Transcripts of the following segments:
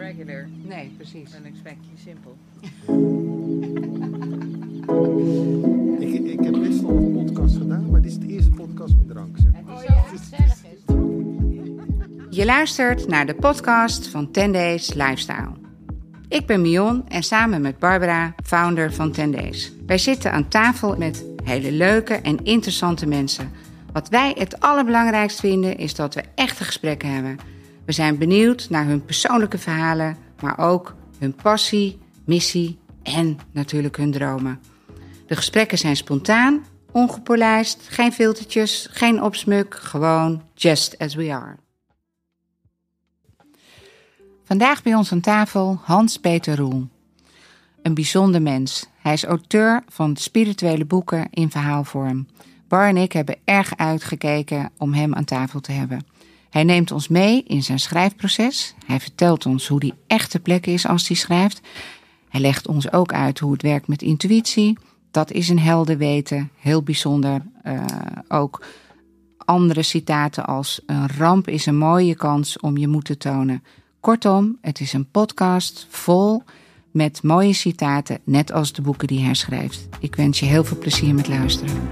regular Nee, precies. than expecting simple. Ik, ik heb best wel een podcast gedaan, maar dit is de eerste podcast met drank. Zeg maar. Oh ja, gezellig is Je luistert naar de podcast van 10 Days Lifestyle. Ik ben Mion en samen met Barbara, founder van 10 Days. Wij zitten aan tafel met hele leuke en interessante mensen. Wat wij het allerbelangrijkst vinden is dat we echte gesprekken hebben. We zijn benieuwd naar hun persoonlijke verhalen, maar ook hun passie, missie en natuurlijk hun dromen. De gesprekken zijn spontaan, ongepolijst, geen filtertjes, geen opsmuk, gewoon just as we are. Vandaag bij ons aan tafel Hans-Peter Roel. Een bijzonder mens. Hij is auteur van spirituele boeken in verhaalvorm. Bar en ik hebben erg uitgekeken om hem aan tafel te hebben. Hij neemt ons mee in zijn schrijfproces. Hij vertelt ons hoe die echte plek is als hij schrijft. Hij legt ons ook uit hoe het werkt met intuïtie. Dat is een helder weten, heel bijzonder. Eh, ook andere citaten als: Een ramp is een mooie kans om je moed te tonen. Kortom, het is een podcast vol met mooie citaten, net als de boeken die hij schrijft. Ik wens je heel veel plezier met luisteren.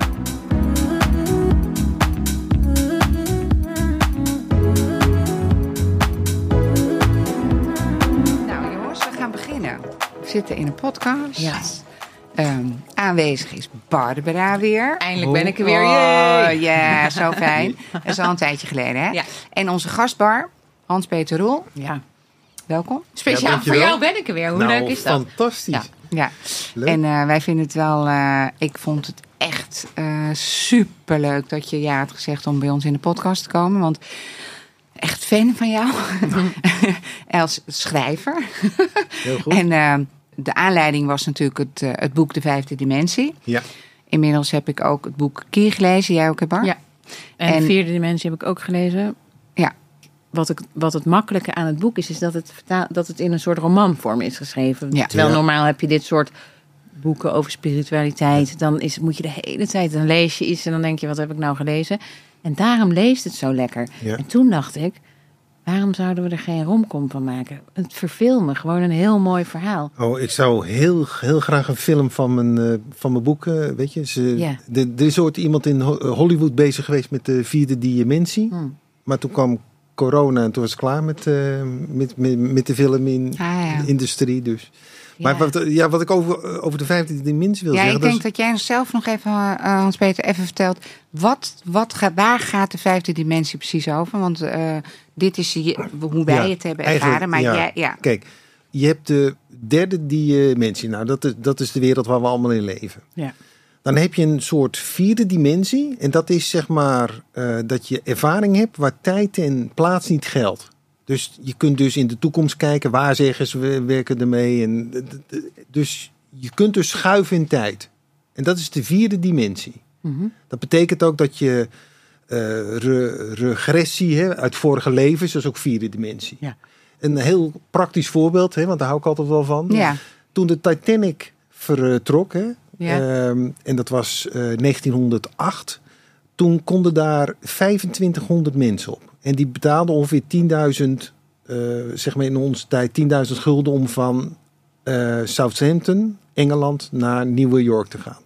Zitten in een podcast. Ja. Ehm, aanwezig is Barbara weer. Eindelijk ben ik er weer. Oh, Yay. ja, zo fijn. Dat is al een tijdje geleden, hè? Ja. En onze gastbar, Hans-Peter Roel. Ja. Welkom. Speciaal Ja, voor jou ben ik er weer. Hoe nou, leuk is dat? fantastisch. Ja. Ja. Leuk. En eh, wij vinden het wel... eh, ik vond het echt eh superleuk dat je ja had gezegd om bij ons in de podcast te komen. Want echt fan van jou. Als schrijver. Heel goed. En eh, de aanleiding was natuurlijk het, eh, het boek De Vijfde Dimensie. ja. Inmiddels heb ik ook het boek Kier gelezen. Jij ook, hè Bar? Ja. En, En- de vierde dimensie heb ik ook gelezen. Ja. Wat, ik, wat het makkelijke aan het boek is, is dat het, vertaal, dat het in een soort romanvorm is geschreven. Ja. Terwijl Ja. normaal heb je dit soort boeken over spiritualiteit. Dan is, moet je de hele tijd, dan lees je iets en dan denk je, wat heb ik nou gelezen? En daarom leest het zo lekker. Ja. En toen dacht ik, waarom zouden we er geen romcom van maken? Het verveelt me, gewoon een heel mooi verhaal. Oh, ik zou heel, heel graag een film van mijn, eh, van mijn boek, eh, weet je. Ze, Ja. de, er is ooit iemand in Ho- Hollywood bezig geweest met de vierde dimensie. Hmm. Maar toen kwam corona en toen was het klaar met, eh, met, met, met de filmindustrie. Ah, ja. Dus. Maar Ja. wat, ja, wat ik over, over de vijfde dimensie wil Ja, zeggen... ik dat denk dat jij zelf nog even, eh, Hans-Peter, even vertelt. Wat, wat gaat, waar gaat de vijfde dimensie precies over? Want eh, dit is je- hoe wij Ja, het hebben ervaren. Maar ja. jij, ja. Kijk, je hebt de derde dimensie. Nou, dat is, dat is de wereld waar we allemaal in leven. Ja. Dan heb je een soort vierde dimensie. En dat is zeg maar eh, dat je ervaring hebt waar tijd en plaats niet geldt. Dus je kunt dus in de toekomst kijken waar zeggen ze we werken ermee. En, dus je kunt dus schuiven in tijd. En dat is de vierde dimensie. Mhm. Dat betekent ook dat je re- regressie hè, uit vorige levens, dat is ook vierde dimensie. Ja. Een heel praktisch voorbeeld, hè, want daar hou ik altijd wel van. Ja. Toen de Titanic vertrok, hè, Ja. ehm, en dat was eh, 1908, toen konden daar 2500 mensen op. En die betaalden ongeveer 10.000, eh, zeg maar in onze tijd, 10.000 gulden om van eh, Southampton, Engeland, naar New York te gaan.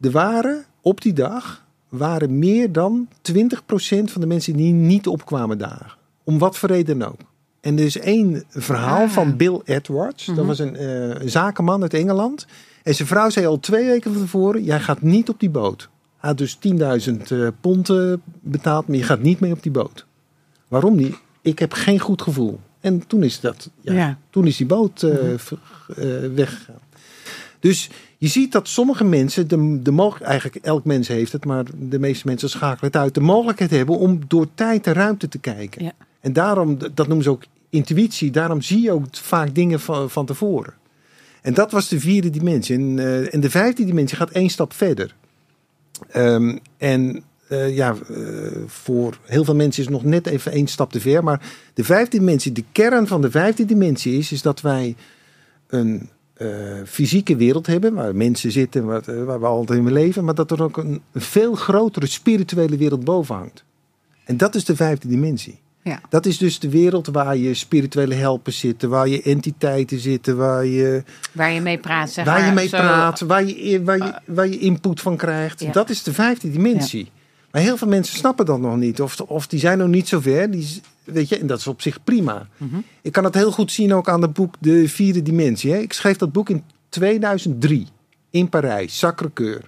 Er waren op die dag waren meer dan 20% van de mensen die niet opkwamen dagen. Om wat voor reden ook. En er is één verhaal Ah. van Bill Edwards. Dat Mhm. was een, eh, een zakenman uit Engeland. En zijn vrouw zei al twee weken van tevoren: Jij gaat niet op die boot. Hij had dus 10.000 eh, pond betaald, maar je gaat niet mee op die boot. Waarom niet? Ik heb geen goed gevoel. En toen is, dat, ja, Ja. Toen is die boot eh, ver- eh, weggegaan. Dus je ziet dat sommige mensen, de, de mogelijk, eigenlijk elk mens heeft het, maar de meeste mensen schakelen het uit, de mogelijkheid hebben om door tijd en ruimte te kijken. Ja. En daarom, dat noemen ze ook intuïtie, daarom zie je ook vaak dingen van, van tevoren. En dat was de vierde dimensie. En, eh, en de vijfde dimensie gaat één stap verder. Ehm, en eh, ja, eh, voor heel veel mensen is het nog net even één stap te ver. Maar de vijfde dimensie, de kern van de vijfde dimensie is, is dat wij een eh, fysieke wereld hebben waar mensen zitten, waar, eh, waar we altijd in leven, maar dat er ook een, veel grotere spirituele wereld boven hangt. En dat is de vijfde dimensie. Ja. Dat is dus de wereld waar je spirituele helpers zitten, waar je entiteiten zitten, waar je, Waar je mee praat, zeg waar je mee Zo- praat, waar je, waar, je, waar je input van krijgt. Ja. Dat is de vijfde dimensie. Maar heel veel mensen snappen dat nog niet. Of, of die zijn nog niet zo ver. Die, weet je, en dat is op zich prima. Mhm. Ik kan het heel goed zien ook aan het boek De Vierde Dimensie. Hè. Ik schreef dat boek in 2003 in Parijs, Sacré-Cœur.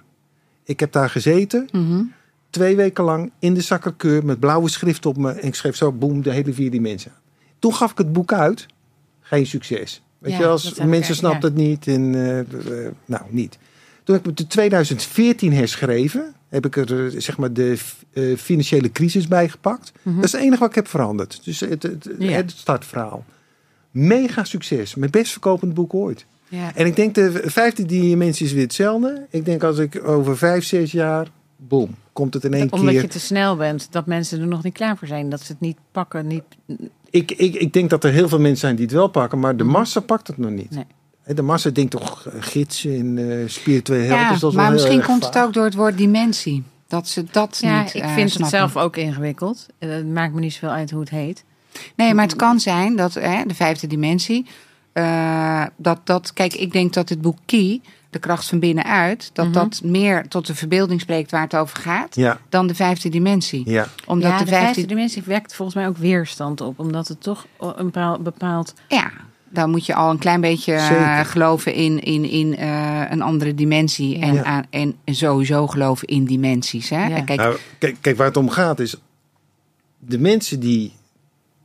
Ik heb daar gezeten, Mhm. twee weken lang in de Sacré-Cœur met blauwe schrift op me. En ik schreef zo, boem, de hele vierde dimensie. Toen gaf ik het boek uit. Geen succes. Weet Ja, je, als dat mensen ja. het niet. En, eh, eh, nou, niet. Toen heb ik het in 2014 herschreven. Heb ik er eh, zeg maar de eh, financiële crisis bij gepakt. Dat is het enige wat ik heb veranderd. Dus het, het, Mhm. Ja. het startverhaal. Mega succes. Mijn best verkopend boek ooit. Ja. En ik denk de vijfde dimensie is weer hetzelfde. Ik denk als ik over vijf, zes jaar, boom, komt het in één Omdat keer. je te snel bent, dat mensen er nog niet klaar voor zijn. Dat ze het niet pakken. Niet... Ik, ik, ik denk dat er heel veel mensen zijn die het wel pakken, maar de massa pakt het nog niet. Nee. De massa denkt toch eh, gidsen en eh spirituele helpers. Ja, dat wel maar misschien komt het ook door het woord dimensie. Dat ze dat Ja, niet ik eh, vind het zelf ook ingewikkeld. Eh, Het maakt me niet zoveel uit hoe het heet. Nee, maar het kan zijn dat hè, de vijfde dimensie. eh, dat, dat, kijk, ik denk dat het boek Key, de kracht van binnenuit, dat Mhm. dat meer tot de verbeelding spreekt waar het over gaat, Ja, dan de vijfde dimensie. ja. Omdat ja, de de vijfde, vijfde dimensie wekt volgens mij ook weerstand op. Omdat het toch een bepaald... bepaald ja, dan moet je al een klein beetje eh, Zeker. geloven in, in, in eh, een andere dimensie. En, Ja. aan, en sowieso geloven in dimensies. Hè? Ja. Kijk, Nou, kijk, kijk, waar het om gaat is... De mensen die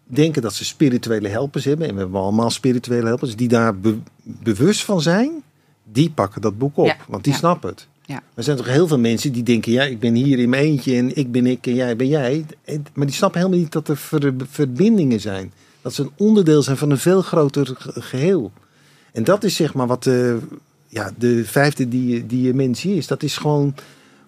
denken dat ze spirituele helpers hebben... en we hebben allemaal spirituele helpers... die daar be- bewust van zijn... die pakken dat boek op. Ja. Want die Ja. snappen het. Ja. Er zijn toch heel veel mensen die denken... ja, ik ben hier in mijn eentje en ik ben ik en jij ben jij. Maar die snappen helemaal niet dat er ver- verbindingen zijn. Dat ze een onderdeel zijn van een veel groter ge- geheel. En dat is zeg maar wat de, ja, de vijfde die, dimensie is. Dat is gewoon...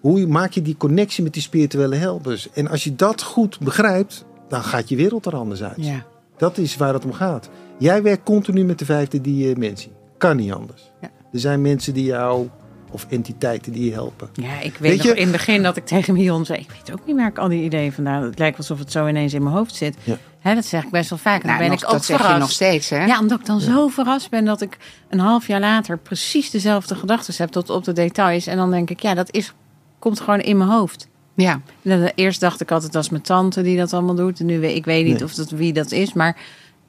Hoe maak je die connectie met die spirituele helpers? En als je dat goed begrijpt, dan gaat je wereld er anders uit. ja. Dat is waar het om gaat. Jij werkt continu met de vijfde dimensie. Kan niet anders. Ja. Er zijn mensen die jou, of entiteiten die je helpen. Ja, ik weet, Weet nog je- in het begin dat ik tegen Mion zei... ik weet ook niet waar ik al die ideeën vandaan... Het lijkt alsof het zo ineens in mijn hoofd zit. Ja. Hè, dat zeg ik best wel vaak. En Nou, dan ben nog- ik ook dat zeg verrast. je nog steeds, hè? Ja, omdat ik dan zo verrast ben dat ik een half jaar later... precies dezelfde gedachten heb tot op de details. En dan denk ik, ja, dat is, komt gewoon in mijn hoofd. ja. En dan- Eerst dacht ik altijd, dat is mijn tante die dat allemaal doet. En nu weet ik weet niet Nee. of dat, wie dat is, maar...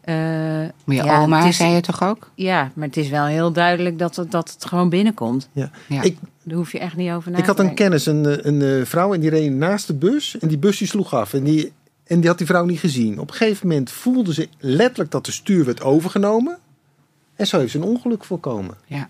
eh, Maar je ja, oma, het is, zei je toch ook? Ja, maar het is wel heel duidelijk dat het, dat het gewoon binnenkomt. Ja. Ja. Ik, Daar hoef je echt niet over na ik te had een kennis, een, eh, een, eh, vrouw, en die reed naast de bus. En die bus die sloeg af. En die, en die had die vrouw niet gezien. Op een gegeven moment voelde ze letterlijk dat de stuur werd overgenomen. En zo heeft ze een ongeluk voorkomen. Ja.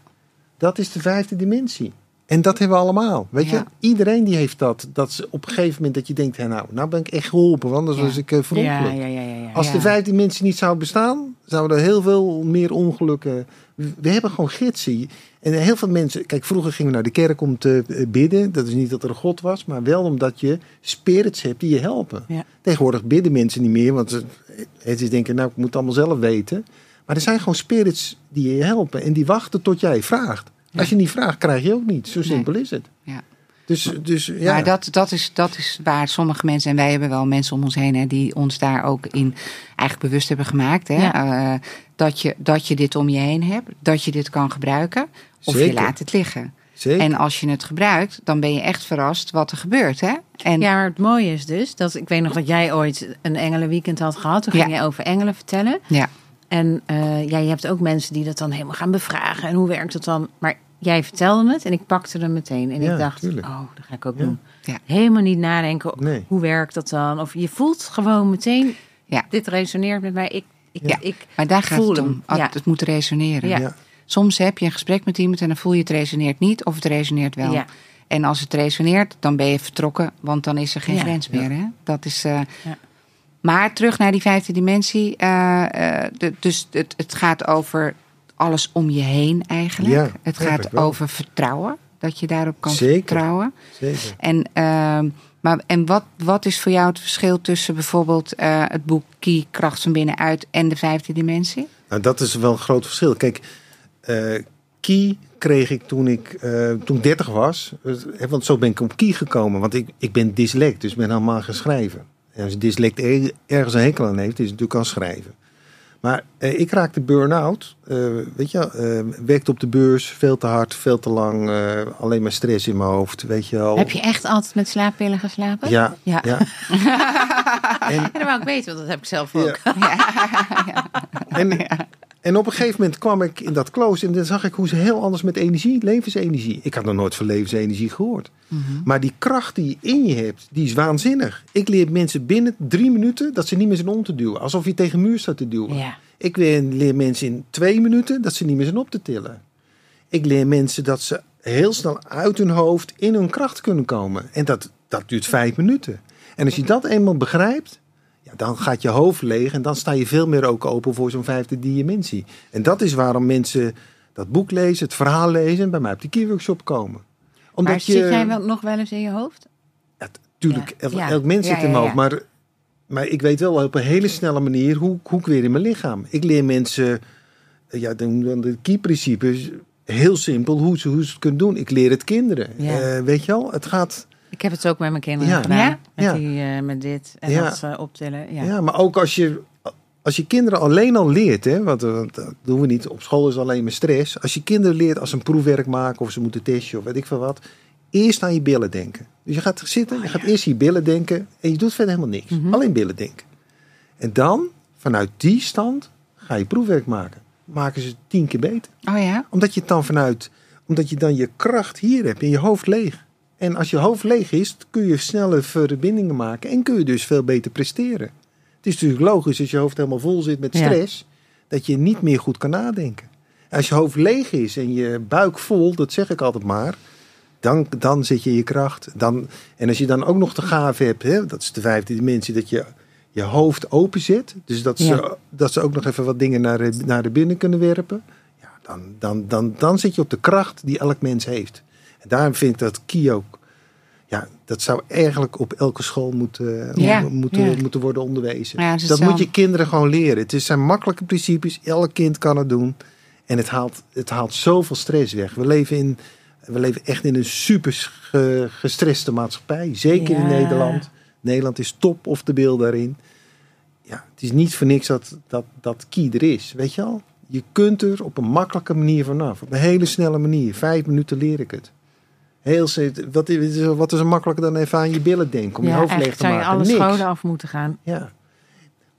Dat is de vijfde dimensie. En dat hebben we allemaal. Weet je, Ja. iedereen die heeft dat. Dat ze op een gegeven moment dat je denkt, hè, nou, nou ben ik echt geholpen, want anders Ja. was ik uh, Ja, verongelukt. ja, ja, ja, ja. Als de Ja. vijfde dimensie niet zou bestaan, zouden er heel veel meer ongelukken. We hebben gewoon gidsen. En heel veel mensen. Kijk, vroeger gingen we naar de kerk om te eh, bidden. Dat is niet dat er een God was, maar wel omdat je spirits hebt die je helpen. Tegenwoordig bidden mensen niet meer, want ze- het is denken, nou, ik moet het allemaal zelf weten. Maar er zijn gewoon spirits die je helpen en die wachten tot jij vraagt. Als je niet vraagt, krijg je ook niet. Zo simpel is het. Ja. Dus, dus ja. Maar dat, dat, is, dat is waar sommige mensen, en wij hebben wel mensen om ons heen, hè, die ons daar ook in eigenlijk bewust hebben gemaakt. Hè, Ja. eh, dat, je, dat je dit om je heen hebt, dat je dit kan gebruiken, of je laat het liggen. Zeker. En als je het gebruikt, dan ben je echt verrast wat er gebeurt. Hè? En Ja, maar het mooie is dus dat ik weet nog dat jij ooit een engelenweekend had gehad. Toen ging Ja. jij over engelen vertellen. ja, En eh, ja, je hebt ook mensen die dat dan helemaal gaan bevragen. En hoe werkt het dan? Maar jij vertelde het en ik pakte hem meteen. En Ja, ik dacht, tuurlijk. oh, dat ga ik ook Ja. doen. Ja. Helemaal niet nadenken, Nee. hoe werkt dat dan? Of je voelt gewoon meteen, Ja. dit resoneert met mij. Ik, ik, Ja. ik maar daar gaat voel het hem. om. Het- Ja. Het moet resoneren. Ja. ja. Soms heb je een gesprek met iemand en dan voel je het resoneert niet of het resoneert wel. Ja. En als het resoneert, dan ben je vertrokken, want dan is er geen Ja. grens meer. Hè? Dat is, eh, Ja. Maar terug naar die vijfde dimensie. eh, eh, de- dus het, het gaat over alles om je heen eigenlijk. Ja, het gaat over vertrouwen, dat je daarop kan Zeker. vertrouwen. Zeker. En, ehm, maar, en wat, wat is voor jou het verschil tussen bijvoorbeeld eh, het boek Key, Kracht van Binnenuit en de vijfde dimensie? Nou, dat is wel een groot verschil. Kijk, Key kreeg ik toen ik, eh, toen ik 30 was. Want zo ben ik op Key gekomen. Want ik, ik ben dyslect, dus ik ben helemaal gaan schrijven. En als een dyslect er- ergens een hekel aan heeft, is het natuurlijk aan schrijven. Maar eh, ik raakte burn-out. Eh, weet je, werkte op de beurs, veel te hard, veel te lang. eh, alleen maar stress in mijn hoofd, weet je wel. Heb je echt altijd met slaappillen geslapen? Ja, Ja. ja. en, Ja, dat wou ik weten, want dat heb ik zelf ook. en, en op een gegeven moment kwam ik in dat klooster en dan zag ik hoe ze heel anders met energie, levensenergie. Ik had nog nooit van levensenergie gehoord. Maar die kracht die je in je hebt, die is waanzinnig. Ik leer mensen binnen drie minuten dat ze niet meer zijn om te duwen. Alsof je tegen een muur staat te duwen. Ja. Ik leer, leer mensen in twee minuten dat ze niet meer zijn op te tillen. Ik leer mensen dat ze heel snel uit hun hoofd in hun kracht kunnen komen. En dat, dat duurt vijf minuten. En als je dat eenmaal begrijpt, ja, dan gaat je hoofd leeg en dan sta je veel meer ook open voor zo'n vijfde dimensie. En dat is waarom mensen dat boek lezen, het verhaal lezen en bij mij op die keyworkshop komen. Omdat Maar zit jij wel, nog wel eens in je hoofd? ja, tuurlijk, Ja, elk, mens zit in mijn hoofd. Maar, maar ik weet wel op een hele snelle manier hoe, hoe ik weer in mijn lichaam. Ik leer mensen, eh, ja, dan, de key-principes, heel simpel, hoe ze, hoe ze het kunnen doen. Ik leer het kinderen. Eh, weet je wel, het gaat... Ik heb het ook met mijn kinderen Ja. gedaan. Ja? Met, Ja. Die, eh, met dit en Ja. dat eh, optillen. Ja. Ja. maar ook als je, als je kinderen alleen al leert, hè, want, eh, dat doen we niet, op school is alleen maar stress. Als je kinderen leert als ze een proefwerk maken of ze moeten testen of weet ik veel wat, eerst aan je billen denken. Dus je gaat zitten, je gaat eerst je billen denken en je doet verder helemaal niks. Alleen billen denken. En dan, vanuit die stand, ga je proefwerk maken. Maken ze het tien keer beter. Oh ja? Omdat je het dan vanuit, omdat je dan je kracht hier hebt en je hoofd leeg. En als je hoofd leeg is, kun je snelle verbindingen maken en kun je dus veel beter presteren. Het is natuurlijk logisch als je hoofd helemaal vol zit met Ja. stress, dat je niet meer goed kan nadenken. Als je hoofd leeg is en je buik vol, dat zeg ik altijd maar, dan, dan zit je in je kracht. Dan, en als je dan ook nog de gave hebt, hè, dat is de vijfde dimensie, dat je je hoofd open zit. Dus dat, ze, Ja. dat ze ook nog even wat dingen naar, de- naar de binnen kunnen werpen. Ja, dan, dan, dan, dan zit je op de kracht die elk mens heeft. En daarom vind ik dat Ki ook, ja, dat zou eigenlijk op elke school moeten, Ja, moeten, ja. moeten worden onderwezen. Ja, dat moet je kinderen gewoon leren. Het is- zijn makkelijke principes, elk kind kan het doen. En het haalt, het haalt zoveel stress weg. We leven, in, we leven echt in een super ge- gestreste maatschappij. Zeker in. Nederland. Nederland is top of de beeld daarin. Ja, het is niet voor niks dat, dat, dat Ki er is. Weet je al? Je kunt er op een makkelijke manier vanaf. Op een hele snelle manier. Vijf minuten leer ik het. Heel, wat, is, wat is er makkelijker dan even aan je billen denken? Om je hoofd leeg eigenlijk te zou je maken? alle scholen af moeten gaan. Ja.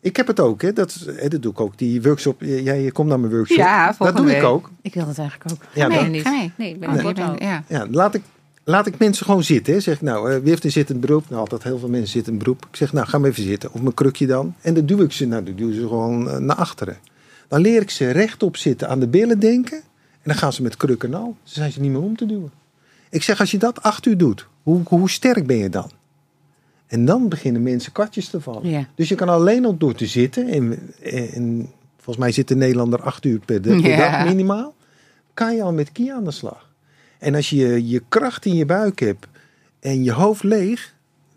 Ik heb het ook, hè. Dat, hè, dat doe ik ook. Die workshop, jij je komt naar mijn workshop. Ja, dat doe ik ook. Ik wil dat eigenlijk ook. Ja, nee, dan- niet. Mee. Nee, ik ben ja. Ja, laat ik, laat ik mensen gewoon zitten. Hè. Zeg ik, nou, eh, wie heeft een zittend beroep? Nou, altijd heel veel mensen zitten in beroep. Ik zeg, nou, ga maar even zitten. Of mijn krukje dan. En dan duw ik ze, nou, dan duw ik ze gewoon eh, naar achteren. Dan leer ik ze rechtop zitten, aan de billen denken. En dan gaan ze met krukken en al. Ze zijn ze niet meer om te duwen. Ik zeg, als je dat acht uur doet, hoe, hoe sterk ben je dan? En dan beginnen mensen katjes te vallen. Ja. Dus je kan alleen al door te zitten. En, en volgens mij zit de Nederlander acht uur per, per Ja. dag minimaal. Kan je al met kie aan de slag. En als je je kracht in je buik hebt en je hoofd leeg,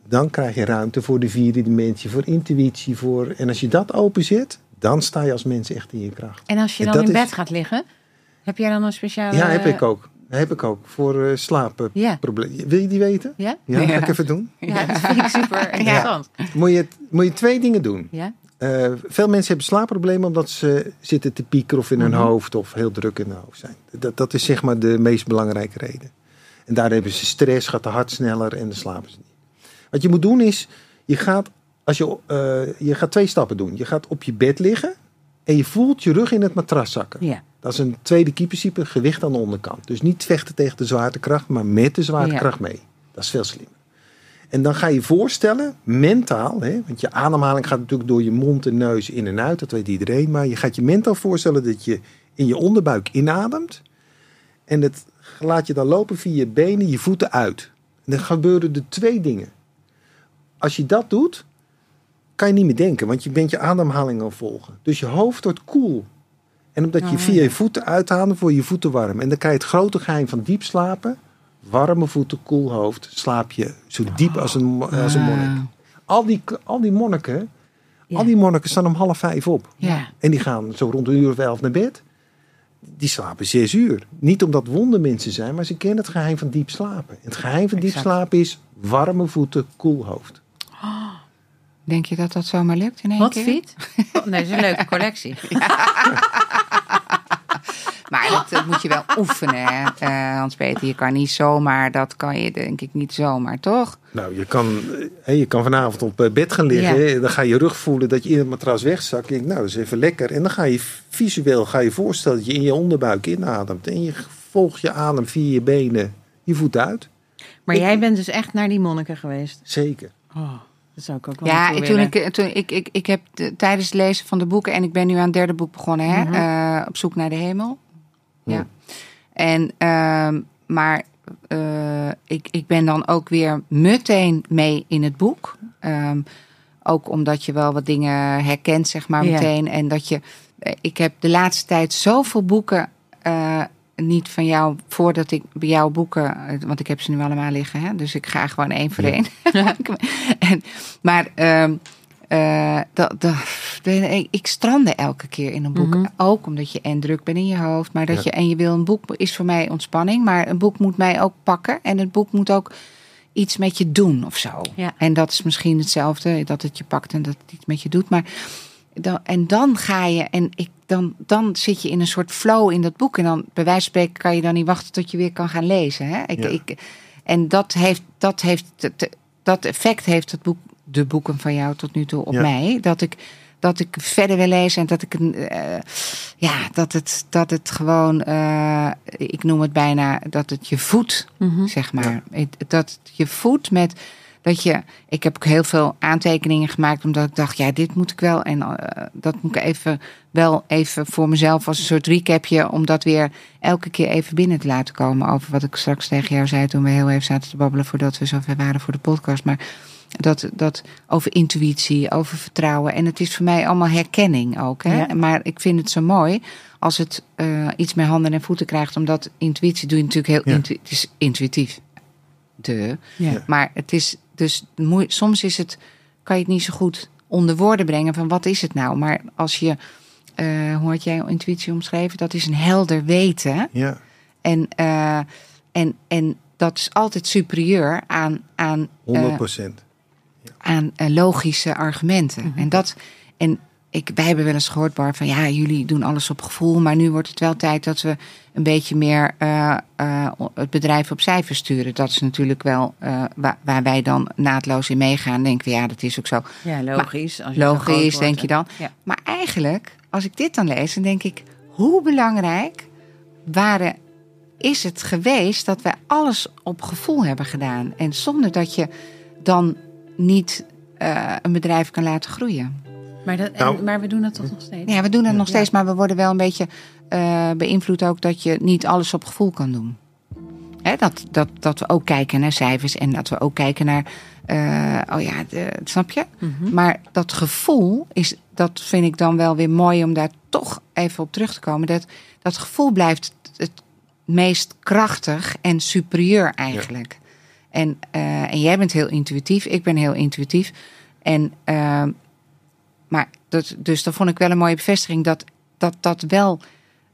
dan krijg je ruimte voor de vierde dimensie, voor intuïtie. Voor, en als je dat openzet, dan sta je als mens echt in je kracht. En als je dan in is- bed gaat liggen, heb jij dan een speciale... Ja, heb ik ook. Heb ik ook. Voor eh slapen. Ja. Wil je die weten? Ja? Ja, ga ik even doen. Ja, dat vind ik super interessant. Moet je, moet je twee dingen doen. Ja? Eh, veel mensen hebben slaapproblemen omdat ze zitten te piekeren of in hun Mhm. hoofd of heel druk in hun hoofd zijn. Dat, dat is zeg maar de meest belangrijke reden. En daar hebben ze stress, gaat de hart sneller en dan slapen ze niet. Wat je moet doen is, je gaat, als je, eh, je gaat twee stappen doen. Je gaat op je bed liggen en je voelt je rug in het matras zakken. Ja. Dat is een tweede key-principe, gewicht aan de onderkant. Dus niet vechten tegen de zwaartekracht, maar met de zwaartekracht mee. Dat is veel slimmer. En dan ga je voorstellen, mentaal, hè, want je ademhaling gaat natuurlijk door je mond en neus in en uit, dat weet iedereen. Maar je gaat je mentaal voorstellen dat je in je onderbuik inademt. En het laat je dan lopen via je benen, je voeten uit. En dan gebeuren er twee dingen. Als je dat doet, kan je niet meer denken, want je bent je ademhaling aan volgen. Dus je hoofd wordt koel. En omdat je Ah, via je voeten uitademt, word je voeten warm. En dan krijg je het grote geheim van diep slapen. Warme voeten, koel hoofd. Slaap je zo diep als een, als een monnik. Al die, al die monniken, Ja. al die monniken staan om half vijf op. Ja. En die gaan zo rond een uur of elf naar bed. Die slapen zes uur. Niet omdat wondermensen zijn, maar ze kennen het geheim van diep slapen. Het geheim van diep slapen is warme voeten, koel hoofd. Denk je dat dat zomaar lukt in één Wat keer? fiet? Oh, nee, dat is een leuke collectie. Maar dat, dat moet je wel oefenen, hè, eh, Hans-Peter. Je kan niet zomaar, dat kan je denk ik niet zomaar, toch? Nou, je kan, je kan vanavond op eh, bed gaan liggen. Ja. Dan ga je rug voelen dat je in het matras wegzakt. Je denkt, nou, dat is even lekker. En dan ga je visueel ga je voorstellen dat je in je onderbuik inademt. En je volgt je adem via je benen, je voeten uit. Maar jij bent dus echt naar die monniken geweest. Zeker. Oh, dat zou ik ook wel Ja, toen willen. ik, toen ik, ik, ik heb de- tijdens het lezen van de boeken, en ik ben nu aan het derde boek begonnen, hè, Mhm. eh, op zoek naar de hemel. Ja. Ja. En, ehm, maar eh, ik, ik ben dan ook weer meteen mee in het boek. Ehm, ook omdat je wel wat dingen herkent, zeg maar, Ja. meteen. En dat je. eh, Ik heb de laatste tijd zoveel boeken. eh, niet van jou, voordat ik bij jouw boeken, want ik heb ze nu allemaal liggen, hè, dus ik ga gewoon één voor één. en, maar ehm, eh, dat, dat, ik, strande elke keer in een boek. Mhm. Ook omdat je en druk bent in je hoofd. Maar dat Ja. je en je wil een boek is voor mij ontspanning. Maar een boek moet mij ook pakken. En het boek moet ook iets met je doen of zo. Ja. En dat is misschien hetzelfde. Dat het je pakt en dat het iets met je doet. Maar dan, en dan ga je. En ik, dan, dan zit je in een soort flow in dat boek. En dan bij wijze van spreken kan je dan niet wachten tot je weer kan gaan lezen. Hè? Ik, Ja. ik, en dat heeft, dat heeft dat effect heeft het boek, de boeken van jou tot nu toe op Ja. mij. Dat ik, dat ik verder wil lezen en dat ik een, eh, ja, dat het, dat het gewoon, eh, ik noem het bijna dat het je voedt, Mhm. zeg maar. Dat het je voedt met dat je, ik heb ook heel veel aantekeningen gemaakt omdat ik dacht, ja, dit moet ik wel en eh, dat moet ik even wel even voor mezelf als een soort recapje om dat weer elke keer even binnen te laten komen over wat ik straks tegen jou zei toen we heel even zaten te babbelen voordat we zover waren voor de podcast, maar dat, dat over intuïtie, over vertrouwen. En het is voor mij allemaal herkenning ook. Hè? Ja. Maar ik vind het zo mooi als het eh, iets met handen en voeten krijgt. Omdat intuïtie doe je natuurlijk heel Ja. intu- het is intuïtief. De. Ja. Maar het is dus soms is het, kan je het niet zo goed onder woorden brengen van wat is het nou. Maar als je, eh, hoe had jij intuïtie omschreven? Dat is een helder weten. Ja. En, eh, en, en dat is altijd superieur aan, aan 100 eh, procent. Aan eh, logische argumenten. Mhm. En dat. En ik, wij hebben wel eens gehoord, Bar, van ja, jullie doen alles op gevoel. Maar nu wordt het wel tijd dat we een beetje meer eh, eh, het bedrijf op cijfers sturen. Dat is natuurlijk wel waar, waar wij dan naadloos in meegaan. Denken we, ja, dat is ook zo. Ja, logisch. Als je Logisch, denk je dan. Ja. Maar eigenlijk, als ik dit dan lees, dan denk ik, hoe belangrijk waren, is het geweest dat wij alles op gevoel hebben gedaan. En zonder dat je dan niet eh, een bedrijf kan laten groeien. Maar, dat, en- Nou. maar we doen dat toch nog steeds? Ja, we doen het nog steeds, maar we worden wel een beetje eh, beïnvloed ook dat je niet alles op gevoel kan doen. Hè, dat, dat, dat we ook kijken naar cijfers en dat we ook kijken naar, eh, oh ja, de, snap je? Mhm. Maar dat gevoel is, dat vind ik dan wel weer mooi om daar toch even op terug te komen. Dat, dat gevoel blijft het meest krachtig en superieur eigenlijk. En, eh, en jij bent heel intuïtief, ik ben heel intuïtief. En, eh, maar dat, dus dat vond ik wel een mooie bevestiging dat dat, dat wel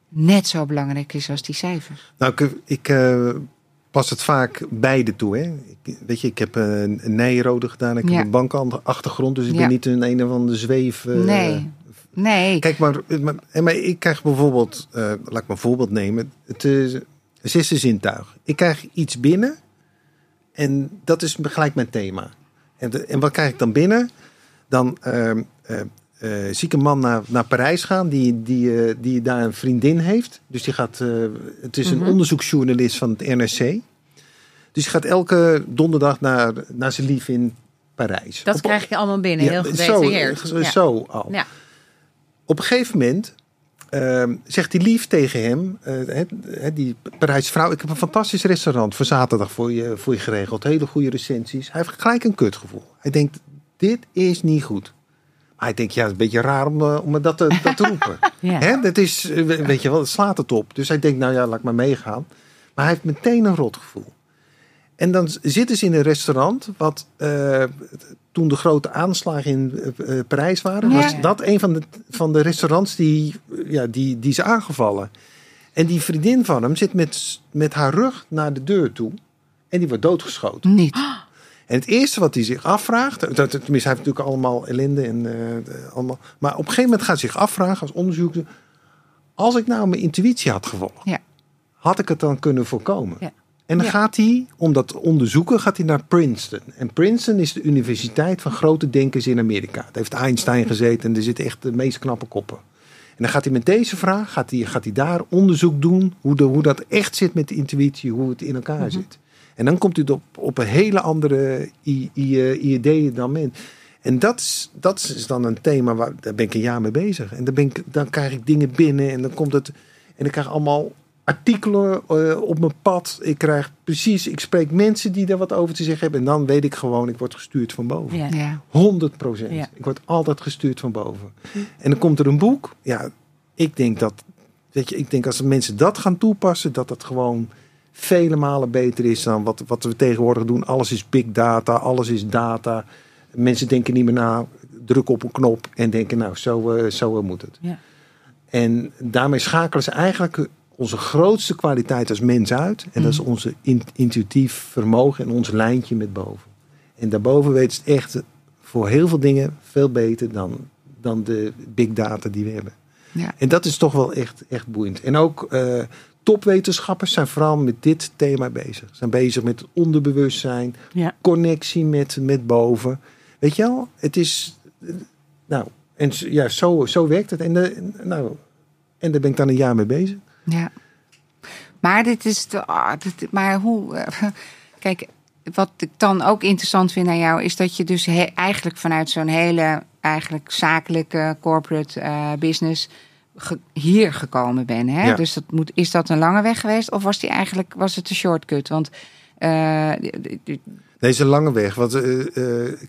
net zo belangrijk is als die cijfers. Nou, ik, ik eh, pas het vaak beide toe. Hè. Ik, weet je, ik heb een nijrode gedaan. Ik Ja. heb een bankachtergrond. Dus ik Ja. ben niet een een of andere zweef. eh, nee, nee. Kijk, maar, maar, ik krijg bijvoorbeeld, laat ik maar een voorbeeld nemen. Het is zesde zintuig. Ik krijg iets binnen en dat is gelijk mijn thema. En, de- en wat krijg ik dan binnen? Dan ehm, eh, eh, zie ik een man naar, naar Parijs gaan die, die, eh, die daar een vriendin heeft. Dus die gaat, het is een Mhm. onderzoeksjournalist van het NRC. Dus die gaat elke donderdag naar, naar zijn lief in Parijs. Dat Op- krijg je allemaal binnen, ja, heel gedetailleerd. zo, Ja. zo al. Ja. Op een gegeven moment ehm, zegt die lief tegen hem, eh, hè, hè, die Parijse vrouw, ik heb een fantastisch restaurant voor zaterdag voor je, voor je geregeld. Hele goede recensies. Hij heeft gelijk een kutgevoel. Hij denkt, dit is niet goed. Maar hij denkt, ja, het is een beetje raar om, eh, om me dat te, dat te roepen. Ja. Dat is, eh, we- weet je wel, het slaat het op. Dus hij denkt, nou ja, laat ik maar meegaan. Maar hij heeft meteen een rotgevoel. En dan zitten ze in een restaurant, wat eh, toen de grote aanslagen in eh, eh, Parijs waren, Ja. was dat een van de, van de restaurants die, eh, ja, die, die is aangevallen. En die vriendin van hem zit met, met haar rug naar de deur toe en die wordt doodgeschoten. Niet. En het eerste wat hij zich afvraagt, dat, tenminste hij heeft natuurlijk allemaal ellende en uh, allemaal, maar op een gegeven moment gaat hij zich afvragen als onderzoeker, als ik nou mijn intuïtie had gevolgd, Ja. had ik het dan kunnen voorkomen? Ja. En dan Ja. gaat hij, om dat te onderzoeken, gaat hij naar Princeton. En Princeton is de universiteit van grote denkers in Amerika. Daar heeft Einstein gezeten en er zitten echt de meest knappe koppen. En dan gaat hij met deze vraag, gaat hij, gaat hij daar onderzoek doen, hoe, de, hoe dat echt zit met de intuïtie, hoe het in elkaar zit. En dan komt hij op, op een hele andere i- i- eh, idee dan men. En dat is, dat is dan een thema waar daar ben ik een jaar mee bezig. En dan, ben ik, dan krijg ik dingen binnen en dan komt het. En ik krijg allemaal artikelen eh, op mijn pad. Ik krijg precies, ik spreek mensen die daar wat over te zeggen hebben. En dan weet ik gewoon, ik word gestuurd van boven. Ja. Ja. 100 procent. Ja. Ik word altijd gestuurd van boven. En dan komt er een boek. Ja, ik denk dat, weet je, ik denk als de mensen dat gaan toepassen, dat dat gewoon vele malen beter is dan wat, wat we tegenwoordig doen. Alles is big data, alles is data. Mensen denken niet meer na, drukken op een knop en denken, nou, zo, eh, zo moet het. Ja. En daarmee schakelen ze eigenlijk onze grootste kwaliteit als mens uit. En dat is onze in- intuïtief vermogen en ons lijntje met boven. En daarboven weten ze het echt voor heel veel dingen veel beter dan, dan de big data die we hebben. Ja. En dat is toch wel echt, echt boeiend. En ook eh, topwetenschappers zijn vooral met dit thema bezig. Zijn bezig met het onderbewustzijn, Ja. connectie met, met boven. Weet je wel, het is. eh, Nou, en ja, zo, zo werkt het. En, de, nou, en daar ben ik dan een jaar mee bezig. Ja. Maar dit is de. ah, dit- maar hoe. eh, kijk, wat ik dan ook interessant vind aan jou is dat je dus he- eigenlijk vanuit zo'n hele eigenlijk zakelijke corporate eh, business ge- hier gekomen bent. Hè? Ja. Dus dat moet, is dat een lange weg geweest of was die eigenlijk was het een shortcut? Want d- Deze lange weg. Want,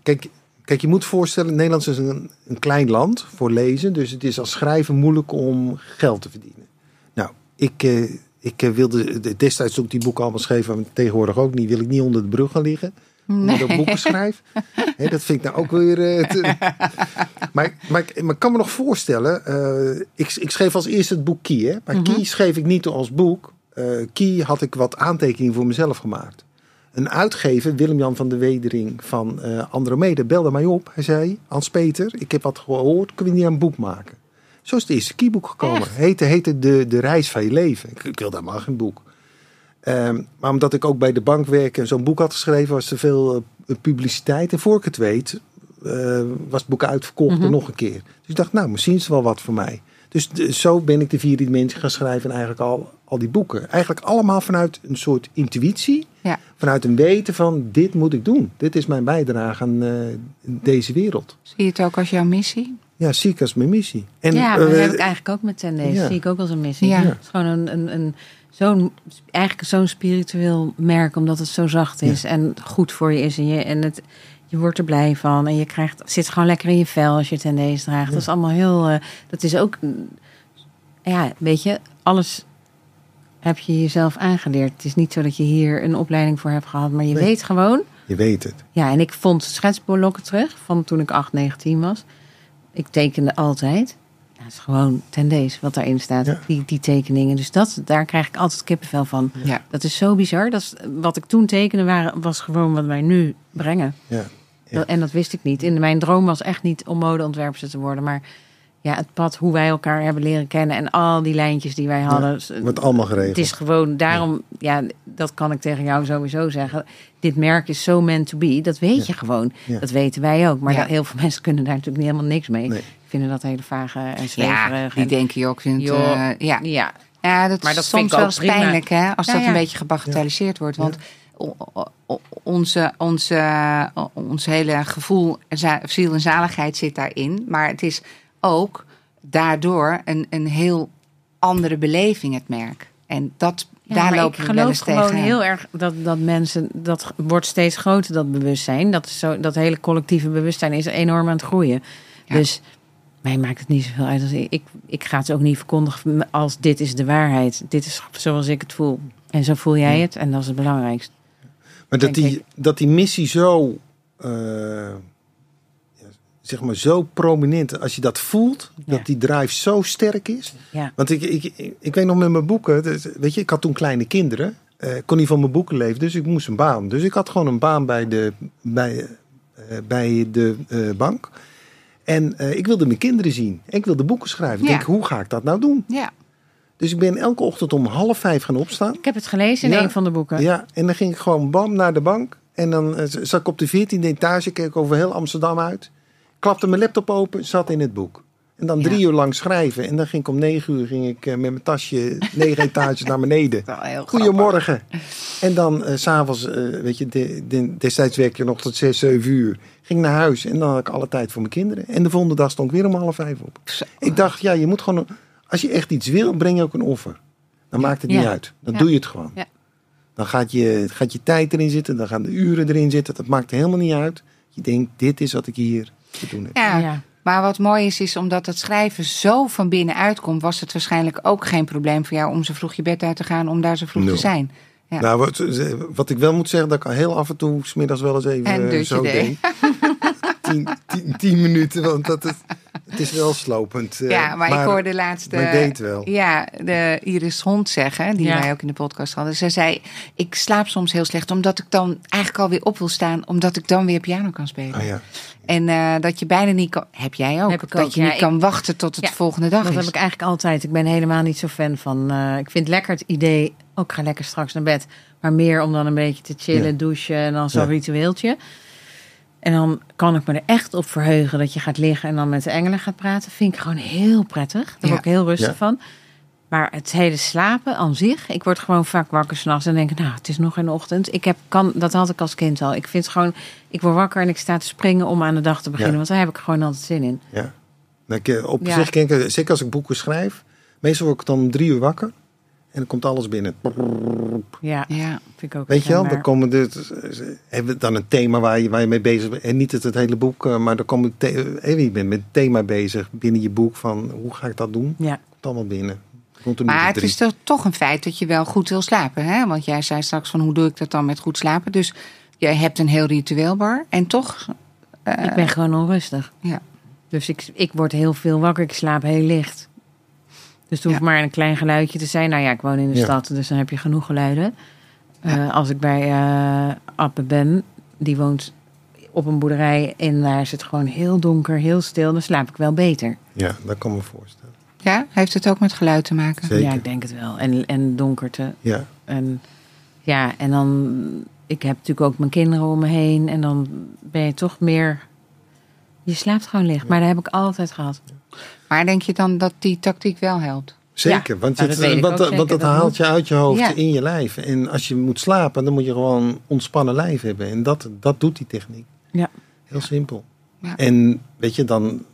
kijk, kijk, je moet voorstellen, Nederland is een, een klein land voor lezen. Dus het is als schrijver moeilijk om geld te verdienen. Ik, eh, ik eh, wilde de- destijds ook die boeken allemaal schrijven. maar Tegenwoordig ook niet. Wil ik niet onder de brug gaan liggen. Omdat ik boeken schrijf. Dat vind ik nou ook weer... eh, te- maar, maar, ik- maar ik kan me nog voorstellen... ik, ik schreef als eerste het boek Key. Hè? Maar Key schreef ik niet als boek. Key had ik wat aantekeningen voor mezelf gemaakt. Een uitgever, Willem-Jan van der Wedering van Andromeda, belde mij op. Hij zei, Hans-Peter, ik heb wat gehoord, kunnen we niet een boek maken? Zo is het eerste keyboek gekomen. Echt? Heette, heette de, de Reis van je leven. Ik, ik wilde helemaal geen boek. Ehm, maar omdat ik ook bij de bank werk en zo'n boek had geschreven, was er veel eh, publiciteit. En voor ik het weet, eh, was het boek uitverkocht en nog een keer. Dus ik dacht, nou, misschien is het wel wat voor mij. Dus de- zo ben ik de vierde dimensie gaan schrijven en eigenlijk al, al die boeken. Eigenlijk allemaal vanuit een soort intuïtie. ja. Vanuit een weten van, dit moet ik doen. Dit is mijn bijdrage aan eh, deze wereld. Zie je het ook als jouw missie? Ja, zie ik als mijn missie. En, ja, maar dat eh, heb ik eigenlijk ook met Tendees. ja. Zie ik ook als een missie. Ja. Het is gewoon een, een, een, zo'n, eigenlijk zo'n spiritueel merk, omdat het zo zacht is en goed voor je is. En, je, en het, je wordt er blij van. En je krijgt, het zit gewoon lekker in je vel als je Tendees draagt. Dat is allemaal heel... eh, dat is ook... Ja, weet je, alles heb je jezelf aangeleerd. Het is niet zo dat je hier een opleiding voor hebt gehad, maar je Nee. weet gewoon... je weet het. Ja, en ik vond schetsblokken terug van toen ik 8, 19 was. Ik tekende altijd. Het is gewoon tendees wat daarin staat, Ja. die, die tekeningen. Dus dat, daar krijg ik altijd kippenvel van. Ja. Dat is zo bizar. Dat is, wat ik toen tekende waren, was gewoon wat wij nu brengen. Ja. Ja. Dat- en dat wist ik niet. In mijn droom was echt niet om modeontwerpster te worden. Maar ja, het pad, hoe wij elkaar hebben leren kennen... en al die lijntjes die wij hadden... Wordt allemaal geregeld. Het is gewoon, daarom, ja. dat kan ik tegen jou sowieso zeggen. Dit merk is zo meant to be. Dat weet je gewoon. Ja. Dat weten wij ook. Maar dat- heel veel mensen kunnen daar natuurlijk niet helemaal niks mee. Nee. Vinden dat hele vage en Ja, zweverig. die en- denken je ook. Vindt, Joh. eh, ja. ja, Ja, dat, Maar dat is vind soms wel eens pijnlijk, hè? Als Ja, dat ja. een beetje gebagatelliseerd wordt. Want onze, onze, ons hele gevoel, ziel en zaligheid zit daarin. Maar het is ook daardoor een, een heel andere beleving, het merk. En dat, Ja, daar lopen ik we wel eens geloof gewoon tegen. heel erg dat, dat mensen, dat wordt steeds groter, dat bewustzijn. Dat, is zo, dat hele collectieve bewustzijn is enorm aan het groeien. Ja. Dus mij maakt het niet zoveel uit. Als ik, ik, ik ga het ook niet verkondigen als dit is de waarheid. Dit is zoals ik het voel. En zo voel jij het en dat is het belangrijkste. Maar dat die, dat die missie zo, eh, zeg maar zo prominent, als je dat voelt, Ja. dat die drive zo sterk is. Ja. Want ik, ik, ik, weet nog met mijn boeken, dus, weet je, ik had toen kleine kinderen. eh, kon niet van mijn boeken leven, dus ik moest een baan. Dus ik had gewoon een baan bij de, bij, eh, bij de eh, bank. En ik wilde mijn kinderen zien. En ik wilde boeken schrijven. Ik denk, hoe ga ik dat nou doen? Ja. Dus ik ben elke ochtend om half vijf gaan opstaan. Ik heb het gelezen in Ja. een van de boeken. Ja, en dan ging ik gewoon bam naar de bank. En dan zat ik op de 14e etage, keek ik over heel Amsterdam uit. Klapte mijn laptop open, zat in het boek. En dan drie uur lang schrijven. En dan ging ik om negen uur ging ik, eh, met mijn tasje negen etages naar beneden. Goedemorgen. En dan eh, s s'avonds, eh weet je, de, de- destijds werkte je nog tot zes, zeven uur. Ging naar huis en dan had ik alle tijd voor mijn kinderen. En de volgende dag stond ik weer om half vijf op. Zo. Ik dacht, ja, je moet gewoon, als je echt iets wil, breng je ook een offer. Dan maakt het Ja. niet uit. Dan doe je het gewoon. Ja. Dan gaat je, gaat je tijd erin zitten, dan gaan de uren erin zitten. Dat maakt helemaal niet uit. Je denkt, dit is wat ik hier te doen heb. Ja. Ja. Maar wat mooi is, is omdat het schrijven zo van binnenuit komt, was het waarschijnlijk ook geen probleem voor jou om zo vroeg je bed uit te gaan, om daar zo vroeg Nul. te zijn. Ja. Nou, wat, wat ik wel moet zeggen, dat ik heel af en toe, smiddags wel eens even Een eh, dutje zo deed. deed. tien, tien, tien minuten, want dat is, het is wel slopend. eh, ja, maar, ik hoorde laatst maar ik deed het wel. Ja, de Iris Hond zeggen, die Ja. wij ook in de podcast hadden. Ze zei, ik slaap soms heel slecht, omdat ik dan eigenlijk alweer op wil staan, omdat ik dan weer piano kan spelen. Ah, ja. En eh, dat je bijna niet kan, heb jij ook, Heb ik dat ook, je ja. niet Ik- kan wachten tot het Ja, volgende dag Dat is. heb ik eigenlijk altijd. Ik ben helemaal niet zo fan van. eh, ik vind lekker het idee. Ook ga lekker straks naar bed. Maar meer om dan een beetje te chillen, Ja. douchen en dan zo'n Ja. ritueeltje. En dan kan ik me er echt op verheugen dat je gaat liggen en dan met de engelen gaat praten. Vind ik gewoon heel prettig. Daar Ja. word ik heel rustig Ja. van. Maar het hele slapen aan zich. Ik word gewoon vaak wakker s'nachts en denk nou, het is nog de ochtend. Ik heb, kan, dat had ik als kind al. Ik vind het gewoon, ik word wakker en ik sta te springen om aan de dag te beginnen. Ja. Want daar heb ik gewoon altijd zin in. Ja. Op zich, zeker als ik boeken schrijf, meestal word ik dan om drie uur wakker en dan komt alles binnen. Ja, Ja, vind ik ook Weet je wel, dan komen de, hebben we dan een thema waar je, waar je mee bezig bent. En niet het, het hele boek, eh, maar dan komen the- eh, je bent met een thema bezig binnen je boek van hoe ga ik dat doen? Ja. Komt allemaal binnen. Komt er maar het is toch, toch een feit dat je wel goed wil slapen. Hè? Want jij zei straks van hoe doe ik dat dan met goed slapen. Dus jij hebt een heel ritueel bar. En toch, eh, Ik ben gewoon onrustig. ja. Dus ik, ik word heel veel wakker. Ik slaap heel licht. Dus het hoeft Ja. maar een klein geluidje te zijn. Nou ja, ik woon in de Ja. stad, dus dan heb je genoeg geluiden. Eh, als ik bij eh Appe ben, die woont op een boerderij en daar is het gewoon heel donker, heel stil, dan slaap ik wel beter. Ja, dat kan me voorstellen. ja, heeft het ook met geluid te maken? Zeker. Ja, ik denk het wel. En, en donkerte. Ja, En ja, en dan, ik heb natuurlijk ook mijn kinderen om me heen en dan ben je toch meer, je slaapt gewoon licht. Maar dat heb ik altijd gehad. Maar denk je dan dat die tactiek wel helpt? zeker. want, nou, het, dat want, want zeker, dat dat haalt moet. je uit je hoofd Ja. in je lijf. En als je moet slapen, dan moet je gewoon ontspannen lijf hebben. En dat, dat doet die techniek. Ja. Heel simpel. Ja. En weet je, dan,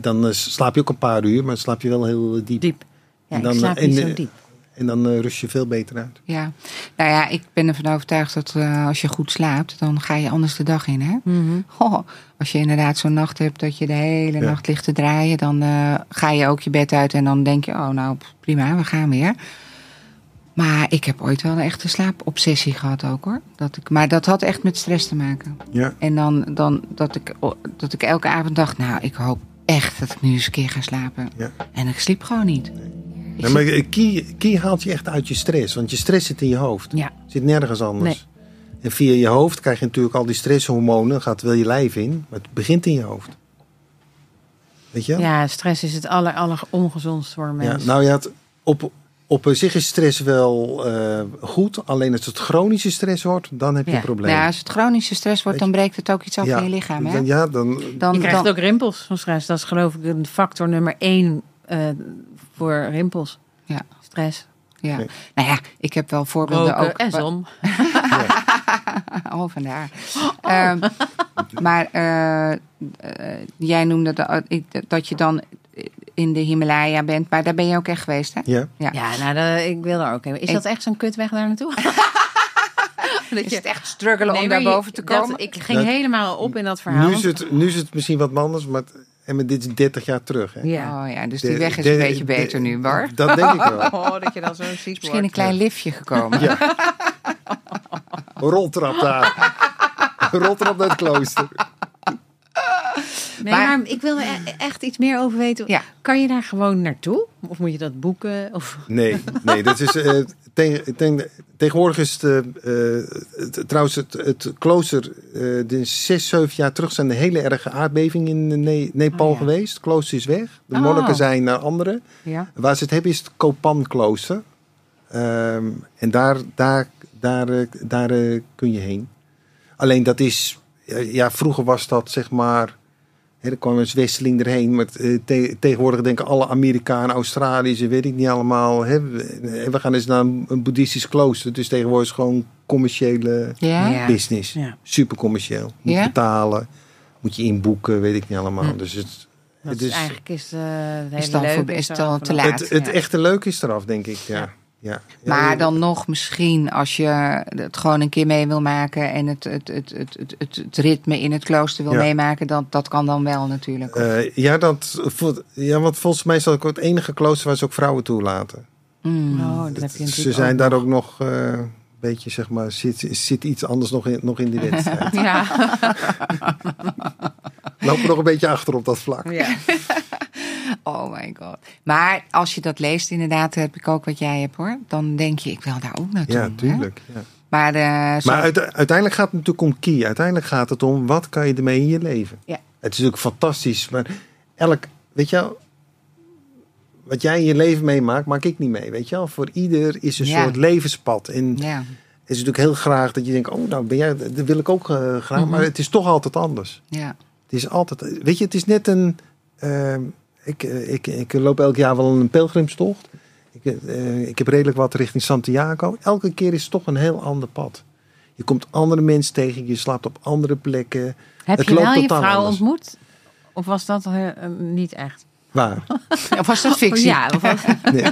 dan eh, slaap je ook een paar uur, maar dan slaap je wel heel diep. Diep. Ja, En dan, ik slaap eh, niet en, zo eh, diep. En dan eh, rust je veel beter uit. Ja, nou ja, ik ben ervan overtuigd dat eh, als je goed slaapt, dan ga je anders de dag in. Hè? Oh, als je inderdaad zo'n nacht hebt dat je de hele Ja. nacht ligt te draaien, dan eh, ga je ook je bed uit en dan denk je, oh nou prima, we gaan weer. Maar ik heb ooit wel een echte slaapobsessie gehad ook hoor. Dat ik, maar dat had echt met stress te maken. Ja. En dan, dan dat, ik, dat ik elke avond dacht, nou ik hoop echt dat ik nu eens een keer ga slapen. Ja. En ik sliep gewoon niet. Ja, maar key haalt je echt uit je stress. Want je stress zit in je hoofd. Ja. Zit nergens anders. En via je hoofd krijg je natuurlijk al die stresshormonen. Gaat wel je lijf in. Maar het begint in je hoofd. Weet je? Ja, stress is het aller, aller ongezondst voor een Ja, mens. nou ja, het, op, op zich is stress wel eh, goed. Alleen als het chronische stress wordt, dan heb je Ja. een probleem. Nou, als het chronische stress wordt, dan breekt het ook iets af Ja, in je lichaam. Hè? Dan, ja, dan, Dan, je krijgt dan- ook rimpels van stress. Dat is geloof ik een factor nummer één eh, voor rimpels. Ja. Stress. ja. Nou ja, ik heb wel voorbeelden Roken ook. en zon. Oh, vandaar. Ehm, maar eh, eh, jij noemde dat, dat je dan in de Himalaya bent, maar daar ben je ook echt geweest, hè? ja. Ja. Ja, nou, dat, ik wil daar ook heen. Is Ik- dat echt zo'n kutweg daar naartoe? dat Is het echt struggelen om daar boven te dat- komen? ik ging Dat- helemaal op in dat verhaal. Nu, is het, nu is het misschien wat anders. Maar, en met dit is 30 jaar terug. Hè? Ja. Oh ja, dus die weg is de- een beetje de- beter nu, Bar. Dat denk ik wel. Oh, dat je dan zo ziek Misschien een klein liftje gekomen. Ja. Roltrap daar. Roltrap naar het klooster. Nee, Maar- maar, ik wil er echt iets meer over weten. Ja. Kan je daar gewoon naartoe? Of moet je dat boeken? Of... Nee, nee, dat is. eh, tegen- tegen- tegenwoordig is het. eh, eh, het- trouwens, het, het klooster. eh, de zes, zeven jaar terug zijn er hele erge aardbevingen in Ne- Nepal Oh, ja. geweest. Het klooster is weg. De Oh. monniken zijn naar andere. Ja. Waar ze het hebben is het Kopan-klooster. Ehm, en daar, daar, daar, daar eh, kun je heen. Alleen dat is. Ja, vroeger was dat zeg maar. Er kwam een Westeling erheen. Maar eh, te- tegenwoordig denken alle Amerikanen, Australiërs, weet ik niet allemaal. Hè, we, we gaan eens naar een, een boeddhistisch klooster. Dus tegenwoordig is het gewoon commerciële Ja? Business. Ja. Super commercieel. Moet Ja? betalen. Moet je inboeken, weet ik niet allemaal. Hm. Dus het, het is, eigenlijk is, eh het hele Is het al leuke voor- is het al te laat? het, het echte leuke is eraf, denk ik. Ja. Ja. Maar dan nog misschien als je het gewoon een keer mee wil maken en het, het, het, het, het, het, het ritme in het klooster wil Ja. meemaken, dat, dat kan dan wel natuurlijk. Eh, ja, dat, ja, want volgens mij is dat ook het enige klooster waar ze ook vrouwen toelaten. Mm. Oh, dat heb je ze zijn ook daar nog. ook nog eh, een beetje, zeg maar, zit, zit iets anders nog in, nog in die wedstrijd. Ja. Lopen nog een beetje achter op dat vlak. ja. Oh my god. Maar als je dat leest, inderdaad, heb ik ook wat jij hebt hoor. Dan denk je, ik wil daar ook naartoe. Ja, tuurlijk. Ja. Maar, eh, zo- Maar uite- uiteindelijk gaat het natuurlijk om key. Uiteindelijk gaat het om wat kan je ermee in je leven. Ja. Het is natuurlijk fantastisch. Maar elk, weet je wel, wat jij in je leven meemaakt, maak ik niet mee. Weet je wel, voor ieder is een Ja. soort levenspad. En ja. het is natuurlijk heel graag dat je denkt, oh nou ben jij, dat wil ik ook eh, graag. Mhm. Maar het is toch altijd anders. ja. Het is altijd, weet je, het is net een. ehm, ik, eh, ik, ik loop elk jaar wel een pelgrimstocht. Ik, eh, ik heb redelijk wat richting Santiago. Elke keer is het toch een heel ander pad. Je komt andere mensen tegen, je slaapt op andere plekken. Heb Het je wel je vrouw anders. ontmoet? Of was dat eh, eh, niet echt? Waar? Of was dat fictie? Ja, of was- Nee.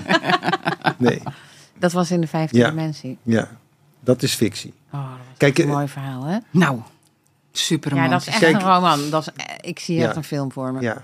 Nee, dat was in de vijfde Ja. dimensie. ja. Dat is fictie. Oh, dat was Kijk, een eh, mooi verhaal, hè? Nou, super Ja, dat is echt Kijk- een roman. Dat is, eh, ik zie echt Ja. een film voor me. Ja.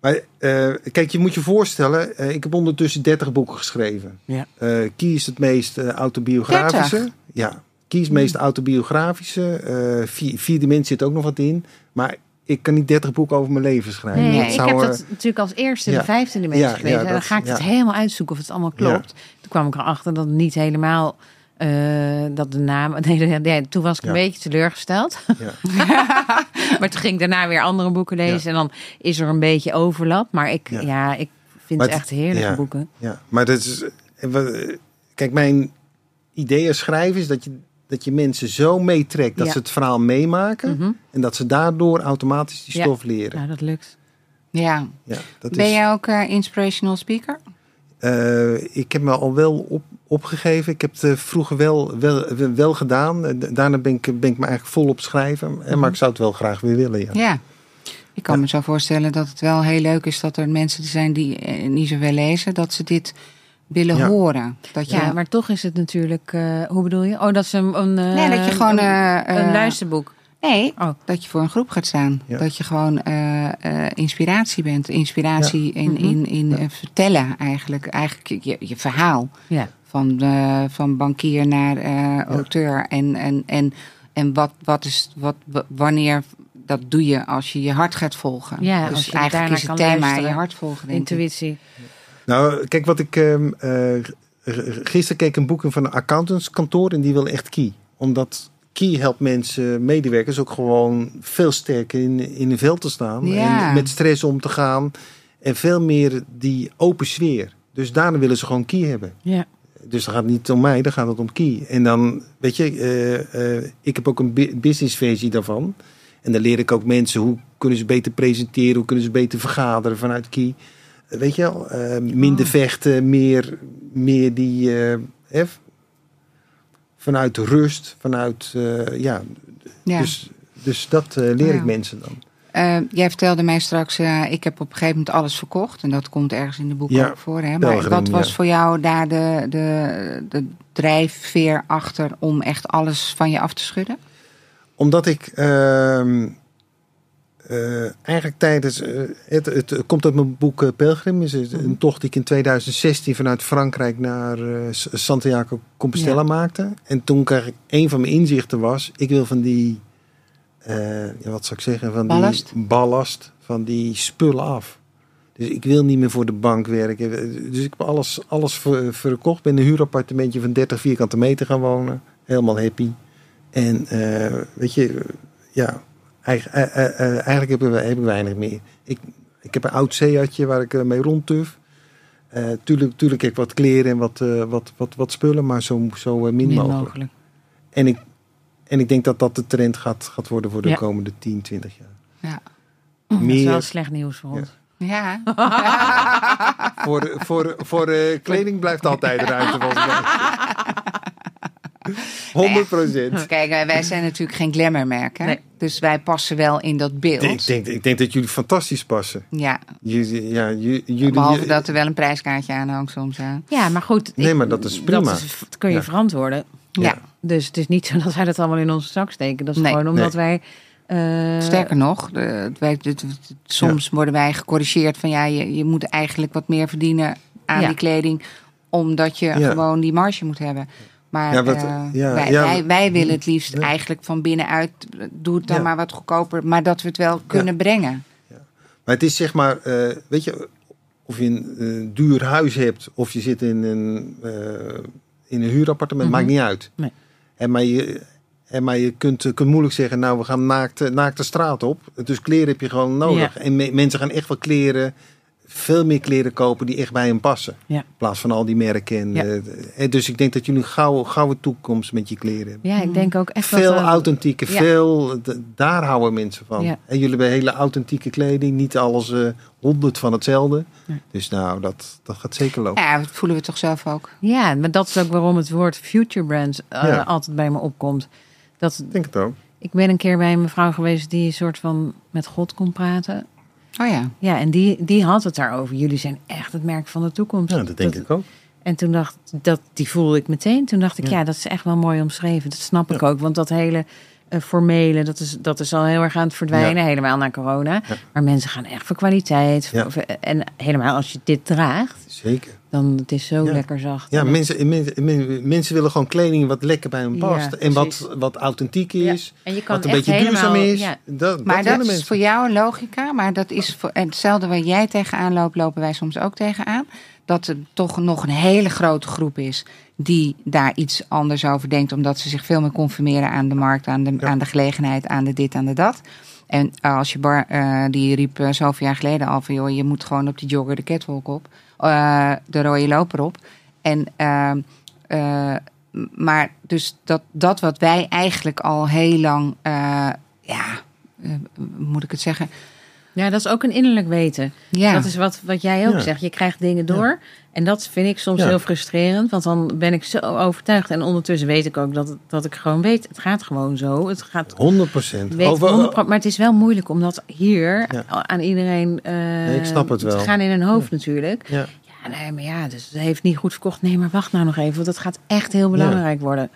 Maar eh, kijk, je moet je voorstellen, eh, ik heb ondertussen 30 boeken geschreven. Ja. Eh Kie is het meest autobiografische. 30? Ja, Kie is het meest autobiografische. Vier, vier dimensie zit ook nog wat in. Maar ik kan niet 30 boeken over mijn leven schrijven. Nee, Dat ik zou, heb dat natuurlijk als eerste ja. de vijfde dimensie Ja, gelezen. ja, en dan ga ik het helemaal uitzoeken of het allemaal klopt. Toen kwam ik erachter dat het niet helemaal... eh, dat de naam... Nee, nee, nee, toen was ik een Ja. beetje teleurgesteld. ja. maar toen ging ik daarna weer andere boeken lezen. En dan is er een beetje overlap. Maar ik, Ja. ja. ik vind Maar het het- echt heerlijke ja. boeken. Ja, maar dat is. eh, we- Kijk, mijn idee als schrijver is dat je, dat je mensen zo meetrekt dat Ja. ze het verhaal meemaken. Mhm. En dat ze daardoor automatisch die Ja. stof leren. Nou, dat lukt. Ja. Ja, dat Ben is, jij ook eh, inspirational speaker? Eh, ik heb me al wel op, opgegeven. Ik heb het eh, vroeger wel, wel, wel, gedaan. Eh, da- Daarna ben ik, ben ik me eigenlijk vol op schrijven. Eh, Maar ik zou het wel graag weer willen. Ja. Ja. Ik kan Ja. me zo voorstellen dat het wel heel leuk is dat er mensen zijn die niet zoveel lezen, dat ze dit willen Ja. horen. Dat je, Ja, maar toch is het natuurlijk... eh, hoe bedoel je? Oh, dat is een... een Nee, dat je gewoon, Een, eh, een luisterboek. Nee, Oh. dat je voor een groep gaat staan. Ja. Dat je gewoon eh, eh, inspiratie bent. Inspiratie in, Mhm. in, in vertellen eigenlijk. Eigenlijk je, je verhaal. Ja. Van, eh, van bankier naar eh, auteur. En, en, en, en wat, wat is, wat, wa- wanneer, dat doe je als je je hart gaat volgen. Ja, als dus je eigenlijk is het kan thema luisteren. je hart volgen. Intuïtie. Nou, kijk wat ik. ehm, eh, gisteren keek een boek in van een accountantskantoor. En die wil echt Key. Omdat Key helpt mensen, medewerkers, ook gewoon veel sterker in, in een veld te staan. Ja. En met stress om te gaan. En veel meer die open sfeer. Dus daarna willen ze gewoon Key hebben. Ja. Dus dan gaat het niet om mij, dan gaat het om Key. En dan, weet je, eh, eh, ik heb ook een bu- businessversie daarvan. En dan leer ik ook mensen hoe kunnen ze beter presenteren, hoe kunnen ze beter vergaderen vanuit Key. Eh, weet je wel, minder Oh. vechten, meer, meer die, vanuit rust, vanuit, ja. Ja. Dus, dus dat leer Ja. ik mensen dan. Eh, jij vertelde mij straks, eh, ik heb op een gegeven moment alles verkocht. En dat komt ergens in de boek Ja, ook voor. Hè? Maar wat was ja. voor jou daar de, de, de drijfveer achter om echt alles van je af te schudden? Omdat ik ehm, eh, eigenlijk tijdens. het, het komt uit mijn boek Pelgrim. Is het Mhm. een tocht die ik in 2016 vanuit Frankrijk naar Santiago Compostela maakte. En toen kreeg ik. Een van mijn inzichten was. Ik wil van die. Eh, ja, wat zou ik zeggen? Van Ballast? die ballast. van die spullen af. Dus ik wil niet meer voor de bank werken. Dus ik heb alles, alles ver- verkocht. Ben in een huurappartementje van 30 vierkante meter gaan wonen. Helemaal happy. En eh, weet je, ja, eh, eigenlijk hebben we, heb ik weinig meer. Ik, ik heb een oud Seatje waar ik mee rondtuf. Eh tuurlijk, tuurlijk heb ik wat kleren en wat, wat, wat, wat spullen, maar zo, zo min, Min mogelijk. mogelijk. En ik, en ik denk dat dat de trend gaat, gaat worden voor de Ja. komende 10, 20 jaar. Ja. Dat is Meer- wel slecht nieuws voor ons. Ja. Voor, voor, voor eh, kleding blijft altijd ruimte volgens mij. 100 procent. Kijk, wij- zijn natuurlijk geen glamourmerk. Hè? Nee. Dus wij passen wel in dat beeld. Ik denk, ik denk dat jullie fantastisch passen. Ja, Jullie, ja, ju- jullie, behalve dat er wel een prijskaartje aan hangt soms. Hè? Ja, maar goed. Nee, ik- maar dat is prima. Dat, is- dat kun je Ja. verantwoorden. Ja. Dus het is niet zo dat wij dat allemaal in onze zak steken. Dat is Nee. gewoon omdat wij... eh, Sterker nog, de- wij, de- de- de- soms worden wij gecorrigeerd van ja, je, je moet eigenlijk wat meer verdienen aan Ja. die kleding, omdat je Ja. gewoon die marge moet hebben. Maar Ja, wat- eh, ja, wij, ja, wij, wij willen het liefst ja. eigenlijk van binnenuit, doe het dan Ja. maar wat goedkoper, maar dat we het wel kunnen brengen. Maar het is zeg maar, eh, weet je, of je een duur huis hebt of je zit in een, eh, in een huurappartement, Mhm. maakt niet uit. Nee. En maar je, en maar je kunt, kunt moeilijk zeggen, nou we gaan naakt, naakt de straat op. Dus kleren heb je gewoon nodig. En me- mensen gaan echt wel kleren, veel meer kleren kopen die echt bij hen passen. Ja. In plaats van al die merken. En, Ja. eh, dus ik denk dat jullie een gouden, gouden toekomst met je kleren hebben. Ja, ik denk ook echt Veel dat... eh, authentieke, ja. veel, daar houden mensen van. Ja. En jullie hebben hele authentieke kleding, niet alles eh, honderd van hetzelfde. Dus nou, dat, dat gaat zeker lopen. Ja, dat voelen we toch zelf ook. Ja, maar dat is ook waarom het woord future brands eh, Ja. altijd bij me opkomt. Dat, Ik denk het ook. ik ben een keer bij een mevrouw geweest die een soort van met God kon praten. Oh ja. Ja, en die, die had het daarover. Jullie zijn echt het merk van de toekomst. Ja, dat denk ik ook. En toen dacht dat, die voelde ik meteen. Toen dacht ik, Ja. ja, dat is echt wel mooi omschreven. Dat snap ik ook. Want dat hele eh, formele, dat is, dat is al heel erg aan het verdwijnen. Helemaal na corona. Ja. Maar mensen gaan echt voor kwaliteit. Ja. En helemaal als je dit draagt, Zeker. dan het is zo lekker zacht. Ja, mensen, mensen, men- mensen willen gewoon kleding wat lekker bij Ja, past. en wat, wat authentiek is. En je kan Wat een beetje duurzaam helemaal- is. ja. Dat, Maar dat is voor jou een logica, maar dat is voor, en hetzelfde waar jij tegenaan loopt, lopen wij soms ook tegenaan. Dat er toch nog een hele grote groep is die daar iets anders over denkt, omdat ze zich veel meer conformeren aan de markt, aan de, Ja. aan de gelegenheid, aan de dit, aan de dat. En als je bar, eh, die riep eh, zoveel jaar geleden al van joh, je moet gewoon op die jogger de catwalk op, eh, de rode loper op. En eh, eh, maar dus dat, dat wat wij eigenlijk al heel lang, eh, ja, eh, moet ik het zeggen? Ja, dat is ook een innerlijk weten. Ja, Dat is wat, wat jij ook Ja. zegt. Je krijgt dingen door. En dat vind ik soms heel frustrerend. Want dan ben ik zo overtuigd. En ondertussen weet ik ook dat, dat ik gewoon weet. Het gaat gewoon zo. Het gaat 100 procent. weet 100%, maar het is wel moeilijk om dat hier aan iedereen eh ik snap het wel. te gaan in hun hoofd natuurlijk. Ja. Ja, nee, maar ja, dus het heeft niet goed verkocht. Nee, maar wacht nou nog even. Want dat gaat echt heel belangrijk worden.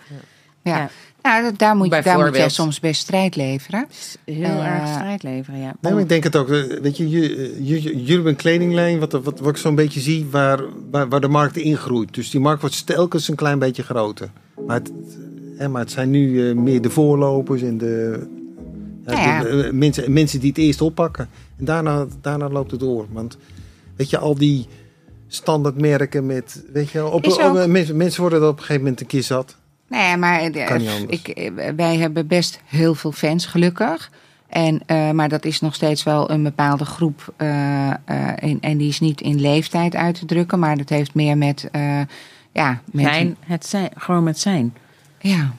ja. Ja. Nou, daar moet, je, daar moet jij soms best strijd leveren. Heel Eh, erg strijd leveren, ja. Nee, maar ik denk het ook. eh, Weet je, ju- ju- ju- jullie hebben een kledinglijn, wat, wat, wat ik zo'n beetje zie, waar, waar, waar de markt ingroeit. Dus die markt wordt telkens een klein beetje groter. Maar het, hè, maar het zijn nu eh, meer de voorlopers en de, ja, Ja, ja. de- mensen, mensen die het eerst oppakken. En daarna, daarna loopt het door. Want weet je, al die standaardmerken met, weet je, op, op- mensen, mensen worden er op een gegeven moment een keer zat. Nee, maar eh, Kan niet anders. ik, eh, wij hebben best heel veel fans, gelukkig. En, eh, maar dat is nog steeds wel een bepaalde groep. eh, eh, en, en die is niet in leeftijd uit te drukken, maar dat heeft meer met. eh, ja, met Zijn, het zijn, gewoon met zijn. Ja,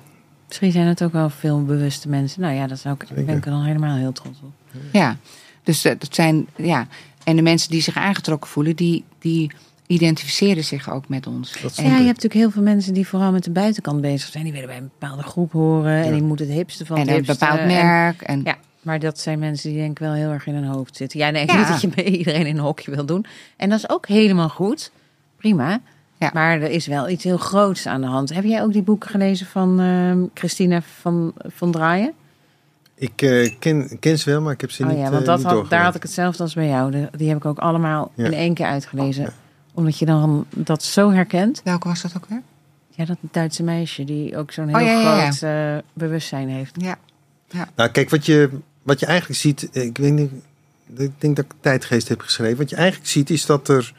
Misschien zijn het ook wel veel bewuste mensen. Nou ja, dat zou ik, Zeker. ben ik er dan helemaal heel trots op. ja. Dus eh, dat zijn. Ja. En de mensen die zich aangetrokken voelen, die, die identificeren zich ook met ons. En- Ja, je hebt natuurlijk heel veel mensen die vooral met de buitenkant bezig zijn. Die willen bij een bepaalde groep horen. En die moeten het hipste van en het een hipste. bepaald en- merk. En, ja, maar dat zijn mensen die denk ik wel heel erg in hun hoofd zitten. Jij denkt Ja. niet dat je bij iedereen in een hokje wil doen. En dat is ook helemaal goed. Prima. Ja. Maar er is wel iets heel groots aan de hand. Heb jij ook die boeken gelezen van ehm Christina van, van Draaien? Ik eh, ken, ken ze wel, maar ik heb ze Oh niet ja, want eh, dat niet had, daar had ik hetzelfde als bij jou. De- die heb ik ook allemaal Ja. in één keer uitgelezen. Ja. Omdat je dan dat zo herkent. Welke was dat ook weer? Ja, dat Duitse meisje die ook zo'n heel Oh, ja, ja, ja. groot eh, bewustzijn heeft. Ja. Nou, kijk, wat je, wat je eigenlijk ziet, ik weet niet, ik denk dat ik tijdgeest heb geschreven. Wat je eigenlijk ziet is dat er,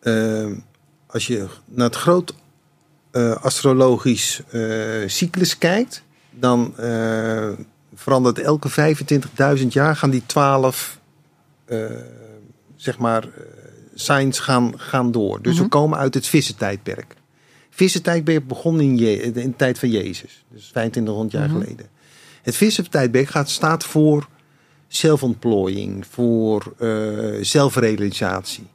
eh, als je naar het groot eh, astrologisch eh, cyclus kijkt, dan eh, verandert elke 25.000 jaar gaan die 12 eh, zeg maar, signs gaan, gaan door. Dus we Mhm. komen uit het vissentijdperk. Vissentijdperk begon in, in de tijd van Jezus, dus 2500 jaar Mhm. geleden. Het vissentijdperk gaat, staat voor zelfontplooiing, voor eh, zelfrealisatie.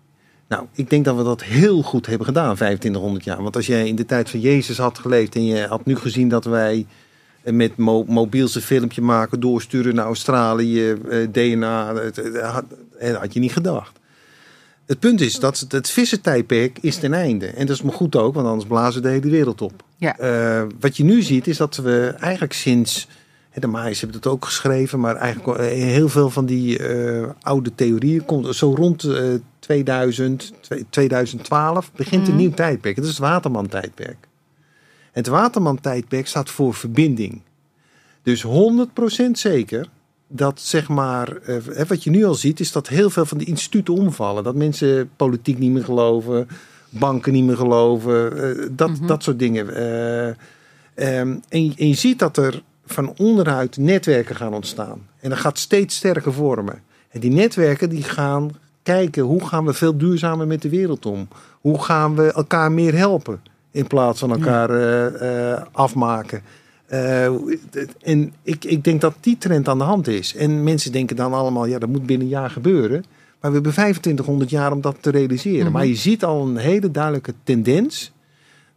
Nou, ik denk dat we dat heel goed hebben gedaan, 2500 jaar. Want als jij in de tijd van Jezus had geleefd en je had nu gezien dat wij eh, met mo mobiels een filmpje maken, doorsturen naar Australië, eh, DNA, het had, dat had je niet gedacht. Het punt is dat het, vissentijdperk is ten einde. En dat is maar goed ook, want anders blazen de hele wereld op. Ja. Eh, wat je nu ziet is dat we eigenlijk sinds... De Maaiers hebben het ook geschreven, maar eigenlijk eh, heel veel van die eh, oude theorieën komt zo rond eh 2000, twee- 2012 begint Mhm. een nieuw tijdperk. Dat is het Waterman-tijdperk. Het Waterman-tijdperk staat voor verbinding. Dus 100% zeker dat zeg maar, eh, wat je nu al ziet, is dat heel veel van die instituten omvallen. Dat mensen politiek niet meer geloven, banken niet meer geloven, eh, dat, Mhm. dat soort dingen. Eh, ehm, en, je- en je ziet dat er van onderuit netwerken gaan ontstaan. En dat gaat steeds sterker vormen. En die netwerken die gaan kijken hoe gaan we veel duurzamer met de wereld om. Hoe gaan we elkaar meer helpen in plaats van elkaar afmaken. Eh, en ik, ik denk dat die trend aan de hand is. En mensen denken dan allemaal, ja, dat moet binnen een jaar gebeuren. Maar we hebben 2500 jaar om dat te realiseren. Mhm. Maar je ziet al een hele duidelijke tendens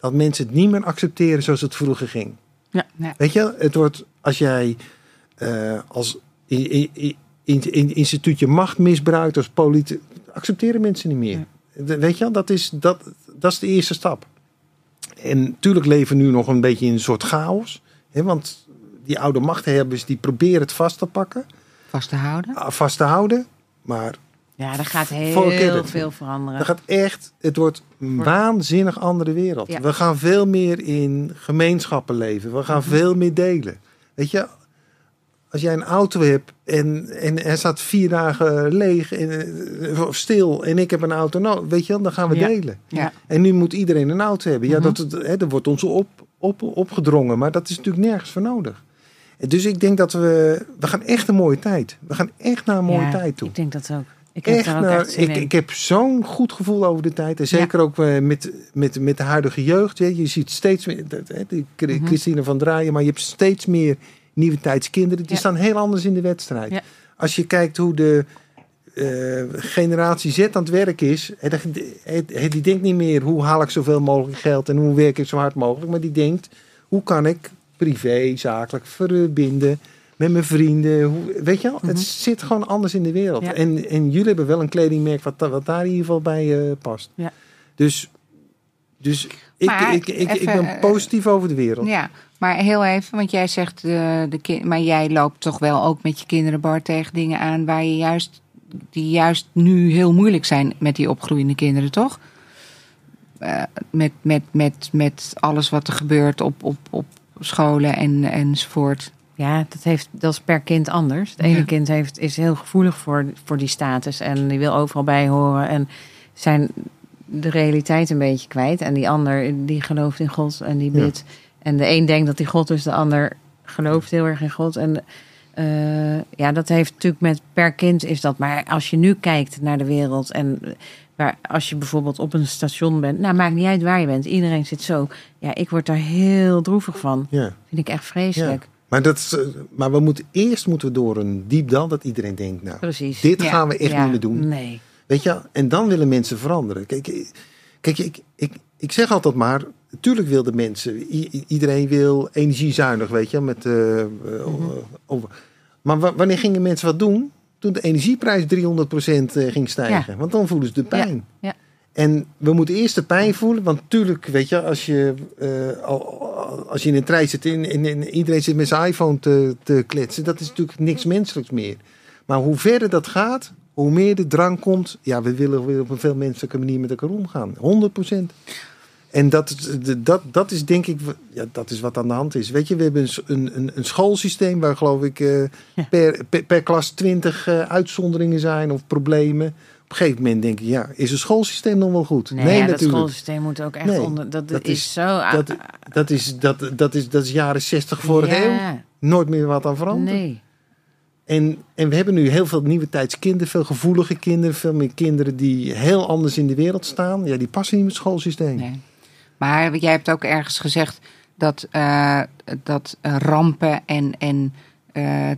dat mensen het niet meer accepteren zoals het vroeger ging. Ja. ja. Weet je, het wordt als jij eh, als in, in, in, in instituut je macht misbruikt als politiek, accepteren mensen niet meer. Weet je, dat is, dat, dat is de eerste stap. En natuurlijk leven we nu nog een beetje in een soort chaos. Hè, want die oude machthebbers die proberen het vast te pakken, Vast te houden. ah, vast te houden. Maar Ja, er gaat heel veel veranderen. dat gaat echt, het wordt een waanzinnig andere wereld. Ja. We gaan veel meer in gemeenschappen leven. We gaan Mhm. veel meer delen. Weet je, als jij een auto hebt en, en hij staat vier dagen leeg en, eh, of stil en ik heb een auto, nou, weet je wel, dan gaan we Ja. delen. Ja. En nu moet iedereen een auto hebben. Ja, Mhm. dat, het- hè, dat wordt ons op, op, opgedrongen, maar dat is natuurlijk nergens voor nodig. Dus ik denk dat we, we gaan echt een mooie tijd. We gaan echt naar een mooie Ja, tijd toe. Ik denk dat ook. Ik heb Echt daar ook naar- echt zin ik, ik heb zo'n goed gevoel over de tijd. En zeker ook eh, met, met, met de huidige jeugd. Je, je ziet steeds meer, Mhm. Christine van Draaien, maar je hebt steeds meer nieuwe tijdskinderen. Die Ja. staan heel anders in de wedstrijd. Als je kijkt hoe de eh, generatie Z aan het werk is. die denkt niet meer hoe haal ik zoveel mogelijk geld en hoe werk ik zo hard mogelijk. Maar die denkt hoe kan ik privé, zakelijk verbinden met mijn vrienden. Hoe, weet je wel, het Mhm. zit gewoon anders in de wereld. Ja. En, en jullie hebben wel een kledingmerk wat, wat daar in ieder geval bij eh, past. Ja. Dus, dus ik, Maar ik, ik, ben eh, positief over de wereld. Ja, maar heel even, want jij zegt, de kind, maar jij loopt toch wel ook met je kinderen bar tegen dingen aan waar je juist, die juist nu heel moeilijk zijn met die opgroeiende kinderen, toch? Eh, met, met, met, met alles wat er gebeurt op, op, op scholen en, enzovoort. Ja, dat, heeft, dat is per kind anders. Het ene Ja. kind heeft, is heel gevoelig voor, voor die status en die wil overal bij horen en zijn de realiteit een beetje kwijt. En die ander die gelooft in God en die Ja. bidt. En de een denkt dat hij God is, de ander gelooft heel erg in God. En eh, ja, dat heeft natuurlijk met per kind is dat. Maar als je nu kijkt naar de wereld en eh, waar, als je bijvoorbeeld op een station bent, nou maakt niet uit waar je bent, iedereen zit zo. Ja, ik word daar heel droevig van. Ja. Vind ik echt vreselijk. Maar, dat, is, eh, maar we moeten eerst moeten we door een diep dal dat iedereen denkt, nou, Precies. dit Ja. gaan we echt Ja, niet meer doen. Nee. Weet je, en dan willen mensen veranderen. Kijk, ik- kijk ik, ik, ik zeg altijd maar, natuurlijk wil de mensen, iedereen wil energiezuinig, weet je, met, eh, eh, over. Maar wa- wanneer gingen mensen wat doen? Toen de energieprijs 300% eh, ging stijgen. Want dan voelen ze de pijn. ja. En we moeten eerst de pijn voelen, want natuurlijk, weet je, als je, eh, al- al- als je in een trein zit en iedereen zit met zijn iPhone te, te kletsen, dat is natuurlijk niks menselijks meer. Maar hoe verder dat gaat, hoe meer de drang komt. Ja, we willen weer op een veel menselijke manier met elkaar omgaan. 100%. En dat, dat, dat is denk ik, ja, dat is wat aan de hand is. Weet je, we hebben een, een, een, schoolsysteem waar geloof ik eh, Ja. per, per, per klas twintig eh, uitzonderingen zijn of problemen. Op een gegeven moment denk ik, ja, is het schoolsysteem dan wel goed? Nee, ja, dat natuurlijk. schoolsysteem moet ook echt Nee, onder. Dat, dat is, is- zo. Dat, dat, is, dat, dat, is, dat is jaren 60 vorige eeuw. ja, Nooit meer wat aan veranderd. Nee. En, en we hebben nu heel veel nieuwe tijds kinderen, veel gevoelige kinderen, veel meer kinderen die heel anders in de wereld staan. Ja, die passen niet met het schoolsysteem. Nee. Maar jij hebt ook ergens gezegd dat, eh, dat eh, rampen en, en eh,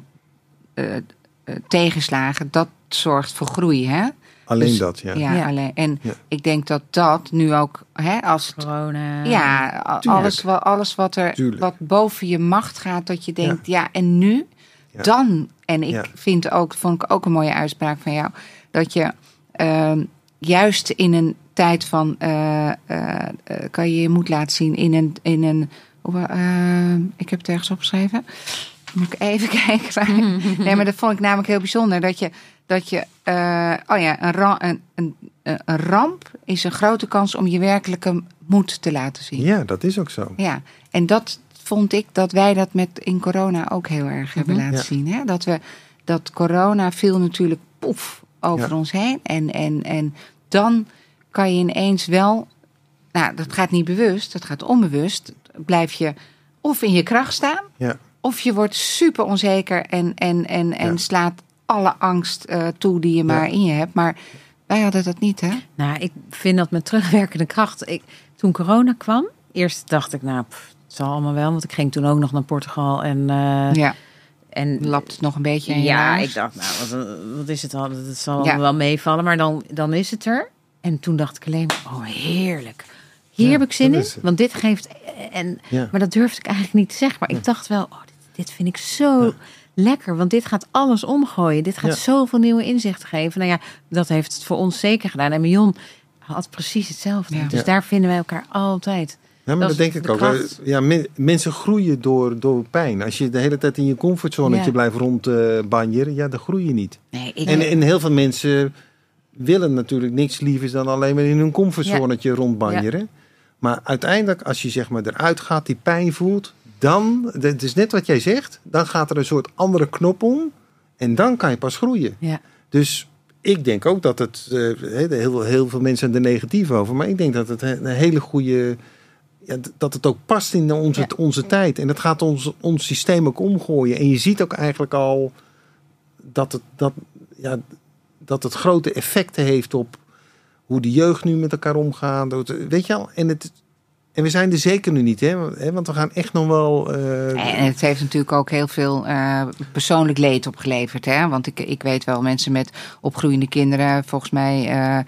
tegenslagen, dat zorgt voor groei, hè? Alleen Dus- dat, ja. Ja, Ja. Alleen, en Ja. ik denk dat dat nu ook, hè, als het, Corona. ja, Tuurlijk. alles, wa- alles wat er Tuurlijk. wat boven je macht gaat, dat je denkt, ja, en nu? Ja. Dan, en ik Ja. vind ook, vond ik ook een mooie uitspraak van jou, dat je ehm, juist in een tijd van, eh, eh, eh, kan je je moed laten zien in een, in een eh, ik heb het ergens opgeschreven. Moet ik even kijken. Maar, nee, maar dat vond ik namelijk heel bijzonder. Dat je, dat je eh, oh ja, een, ra- een, een, een ramp is een grote kans om je werkelijke moed te laten zien. Ja, dat is ook zo. Ja, en dat vond ik dat wij dat met in corona ook heel erg hebben laten Ja. zien. Hè? Dat we dat corona viel natuurlijk poef over Ja. ons heen. En, en, en dan kan je ineens wel, nou, dat gaat niet bewust, dat gaat onbewust. Blijf je of in je kracht staan, Ja. of je wordt super onzeker en, en, en, en Ja. slaat alle angst eh, toe die je maar in je hebt. Maar wij hadden dat niet, hè? Nou, ik vind dat met terugwerkende kracht. Ik, toen corona kwam, eerst dacht ik, nou, pff, het zal allemaal wel. Want ik ging toen ook nog naar Portugal. En, eh, Ja, en lapt het nog een beetje in je ja, ik dacht, nou, wat, wat is het al? Het zal Ja. wel meevallen, maar dan, dan is het er. En toen dacht ik alleen, oh heerlijk. Hier Ja, heb ik zin in, want dit geeft... En, Ja. Maar dat durfde ik eigenlijk niet te zeggen. Maar ik dacht wel, oh, dit, dit vind ik zo lekker. Want dit gaat alles omgooien. Dit gaat Ja. zoveel nieuwe inzichten geven. Nou ja, dat heeft het voor ons zeker gedaan. En Mion had precies hetzelfde. Ja. Dus Ja. daar vinden wij elkaar altijd. Ja, maar Dat denk ik de ook. kracht. Ja, men- mensen groeien door, door pijn. Als je de hele tijd in je comfortzonetje Ja. blijft rondbanjeren, ja, dan groei je niet. Nee, ik, En, en heel veel mensen willen natuurlijk niks lievers dan alleen maar in hun comfortzonetje rondbanjeren. Maar uiteindelijk, als je zeg maar eruit gaat, die pijn voelt, dan, het is net wat jij zegt, dan gaat er een soort andere knop om. En dan kan je pas groeien. Ja. Dus ik denk ook dat het, eh, heel, heel veel mensen zijn er negatief over, maar ik denk dat het een hele goede, ja, dat het ook past in onze, Ja. onze tijd. En dat gaat ons, ons systeem ook omgooien. En je ziet ook eigenlijk al dat het, dat, ja, dat het grote effecten heeft op hoe de jeugd nu met elkaar omgaat. Weet je al? En, het, en we zijn er zeker nu niet, hè? want we gaan echt nog wel. eh, En het heeft natuurlijk ook heel veel eh, persoonlijk leed opgeleverd. Hè? Want ik, ik weet wel, mensen met opgroeiende kinderen, volgens mij eh,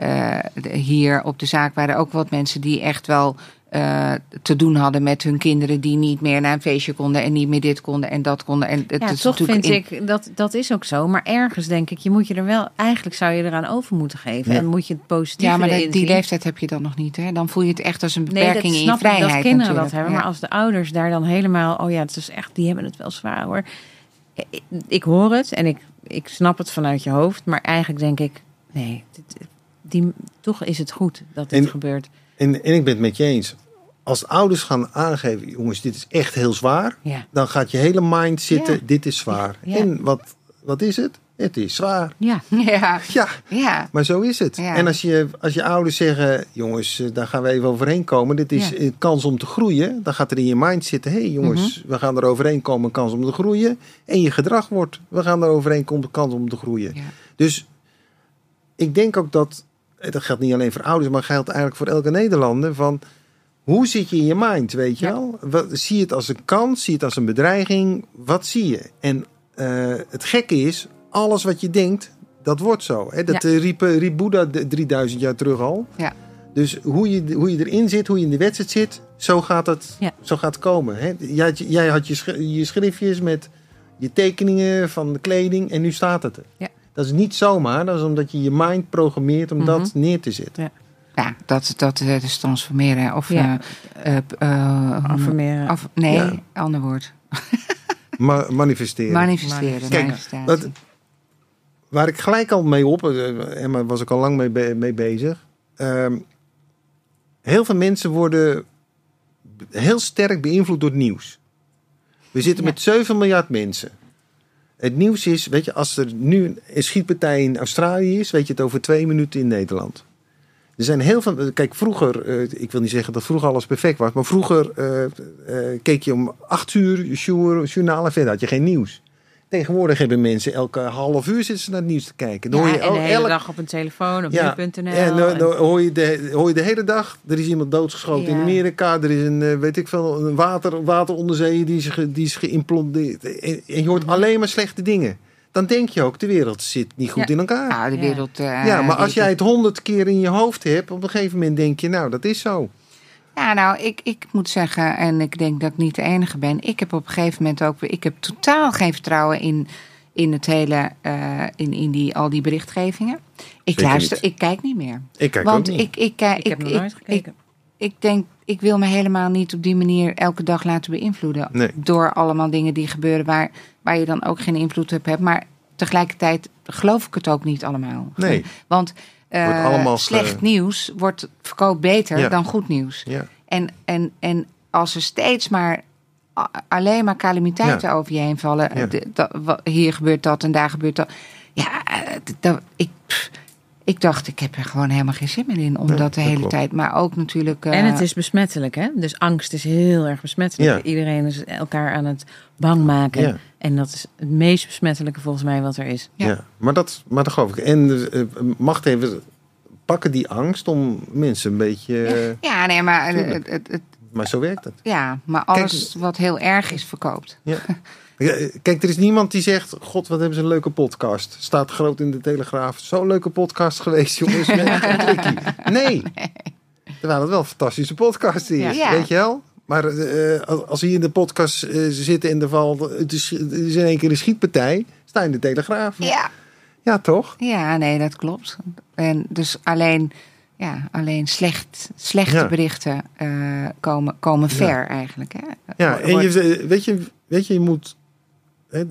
eh, hier op de zaak waren ook wat mensen die echt wel eh, te doen hadden met hun kinderen die niet meer naar een feestje konden en niet meer dit konden en dat konden. En het Ja, is toch vind in- ik, dat, dat is ook zo. Maar ergens denk ik, je moet je er wel... Eigenlijk zou je eraan over moeten geven. Ja. En moet je het positieve Ja, maar dat- die leeftijd heb je dan nog niet. Hè? Dan voel je het echt als een Nee, beperking dat in je snap ik, vrijheid. dat kinderen dat hebben. Ja. Maar als de ouders daar dan helemaal... Oh ja, het is echt, die hebben het wel zwaar hoor. Ik, ik hoor het en ik, ik snap het vanuit je hoofd. Maar eigenlijk denk ik, nee, dit- die, toch is het goed dat dit En- gebeurt. en, en ik ben het met je eens. Als de ouders gaan aangeven, jongens, dit is echt heel zwaar. Ja, Dan gaat je hele mind zitten, Ja. dit is zwaar. Ja. En wat, wat is het? Het is zwaar. ja. Ja, Ja, ja. maar zo is het. Ja. En als je, als je ouders zeggen, jongens, eh, daar gaan we even overheen komen. Dit is Ja. kans om te groeien. Dan gaat er in je mind zitten, hé hey, jongens, Mhm. we gaan er overheen komen, een kans om te groeien. En je gedrag wordt, we gaan er overheen komen, kans om te groeien. Dus ik denk ook dat, dat geldt niet alleen voor ouders, maar geldt eigenlijk voor elke Nederlander. Van hoe zit je in je mind, weet je Ja. wel? Wat, zie je het als een kans, zie je het als een bedreiging? Wat zie je? En eh, het gekke is, alles wat je denkt, dat wordt zo. Hè? Dat eh, riep, eh, riep Boeddha de- 3000 jaar terug al. Ja. Dus hoe je, hoe je erin zit, hoe je in de wedstrijd zit, zo gaat het, Ja. zo gaat het komen. Hè? Jij, had je- jij had je, sch- je schriftjes met je tekeningen van de kleding en nu staat het er. Ja. Dat is niet zomaar, dat is omdat je je mind programmeert om Mhm. dat neer te zetten. Ja, dat, dat, dat is transformeren. Of Ja. eh, eh, eh, Affirmeren. af, nee, Ja. ander woord. Ma- manifesteren. Manifesteren. Kijk, Waar ik gelijk al mee op, eh, en daar was ik al lang mee, be- mee bezig. Ehm, heel veel mensen worden heel sterk beïnvloed door het nieuws. We zitten Ja. met 7 miljard mensen. Het nieuws is, weet je, als er nu een schietpartij in Australië is, weet je het over twee minuten in Nederland. Er zijn heel veel. Kijk, vroeger, eh, ik wil niet zeggen dat vroeger alles perfect was, maar vroeger eh, eh, keek je om acht uur jour- journaal en verder had je geen nieuws. Tegenwoordig hebben mensen elke half uur zitten ze naar het nieuws te kijken. Dan Ja, hoor je en de el- hele elk- dag op een telefoon, op ja, nu.nl. en dan, en- dan hoor, je de, hoor je de hele dag, er is iemand doodgeschoten in. Amerika. Er is een, eh, weet ik veel, een water, wateronderzee die is, ge- die is geïmplanteerd. En, en je hoort Mhm. alleen maar slechte dingen. Dan denk je ook, de wereld zit niet goed Ja. in elkaar. De Ja. wereld... eh, ja, maar als jij het honderd keer in je hoofd hebt, op een gegeven moment denk je, nou, dat is zo. Ja, nou, ik, ik moet zeggen, en ik denk dat ik niet de enige ben. Ik heb op een gegeven moment ook... Ik heb totaal geen vertrouwen in, in het hele... eh, in, in die, al die berichtgevingen. Ik Zeker luister, niet. ik kijk niet meer. Ik kijk Want ook niet. ik, ik, kijk- ik heb nog nooit gekeken. ik denk, ik wil me helemaal niet op die manier elke dag laten beïnvloeden. Nee. Door allemaal dingen die gebeuren waar, waar je dan ook geen invloed op hebt. Maar tegelijkertijd geloof ik het ook niet allemaal. Nee. Want eh, slecht nieuws wordt verkoopt beter Ja. dan goed nieuws. ja. En, en, en als er steeds maar alleen maar calamiteiten Ja. over je heen vallen. Ja. hier gebeurt dat en daar gebeurt dat. Ja, eh, dat, ik, pff, ik dacht, ik heb er gewoon helemaal geen zin meer in. Om Nee, dat de dat hele klopt. tijd. Maar ook natuurlijk. eh, En het is besmettelijk, hè? Dus angst is heel erg besmettelijk. Ja. Iedereen is elkaar aan het bang maken. Ja. En dat is het meest besmettelijke volgens mij wat er is. Ja. Ja. Maar, dat, maar dat geloof ik. En eh, machthavers pakken die angst om mensen een beetje... eh, Ja, nee, maar, eh, het, het, het- Maar zo werkt het. ja, maar alles wat heel erg is verkoopt. Ja. Kijk, er is niemand die zegt: God, wat hebben ze een leuke podcast. Staat groot in de Telegraaf. Zo'n leuke podcast geweest, jongens. Nee. Terwijl het wel een fantastische podcast is, Ja. weet je wel? Maar eh, als- hier in de podcast eh, zitten en er valt, het is, het is in één keer een schietpartij, sta in de Telegraaf. Ja. Ja, toch? Ja, nee, dat klopt. En dus alleen, ja, alleen slecht, slechte Ja. berichten eh, komen, komen ver eigenlijk. Hè? Ja, en je, weet, je, weet je, je moet. Eh,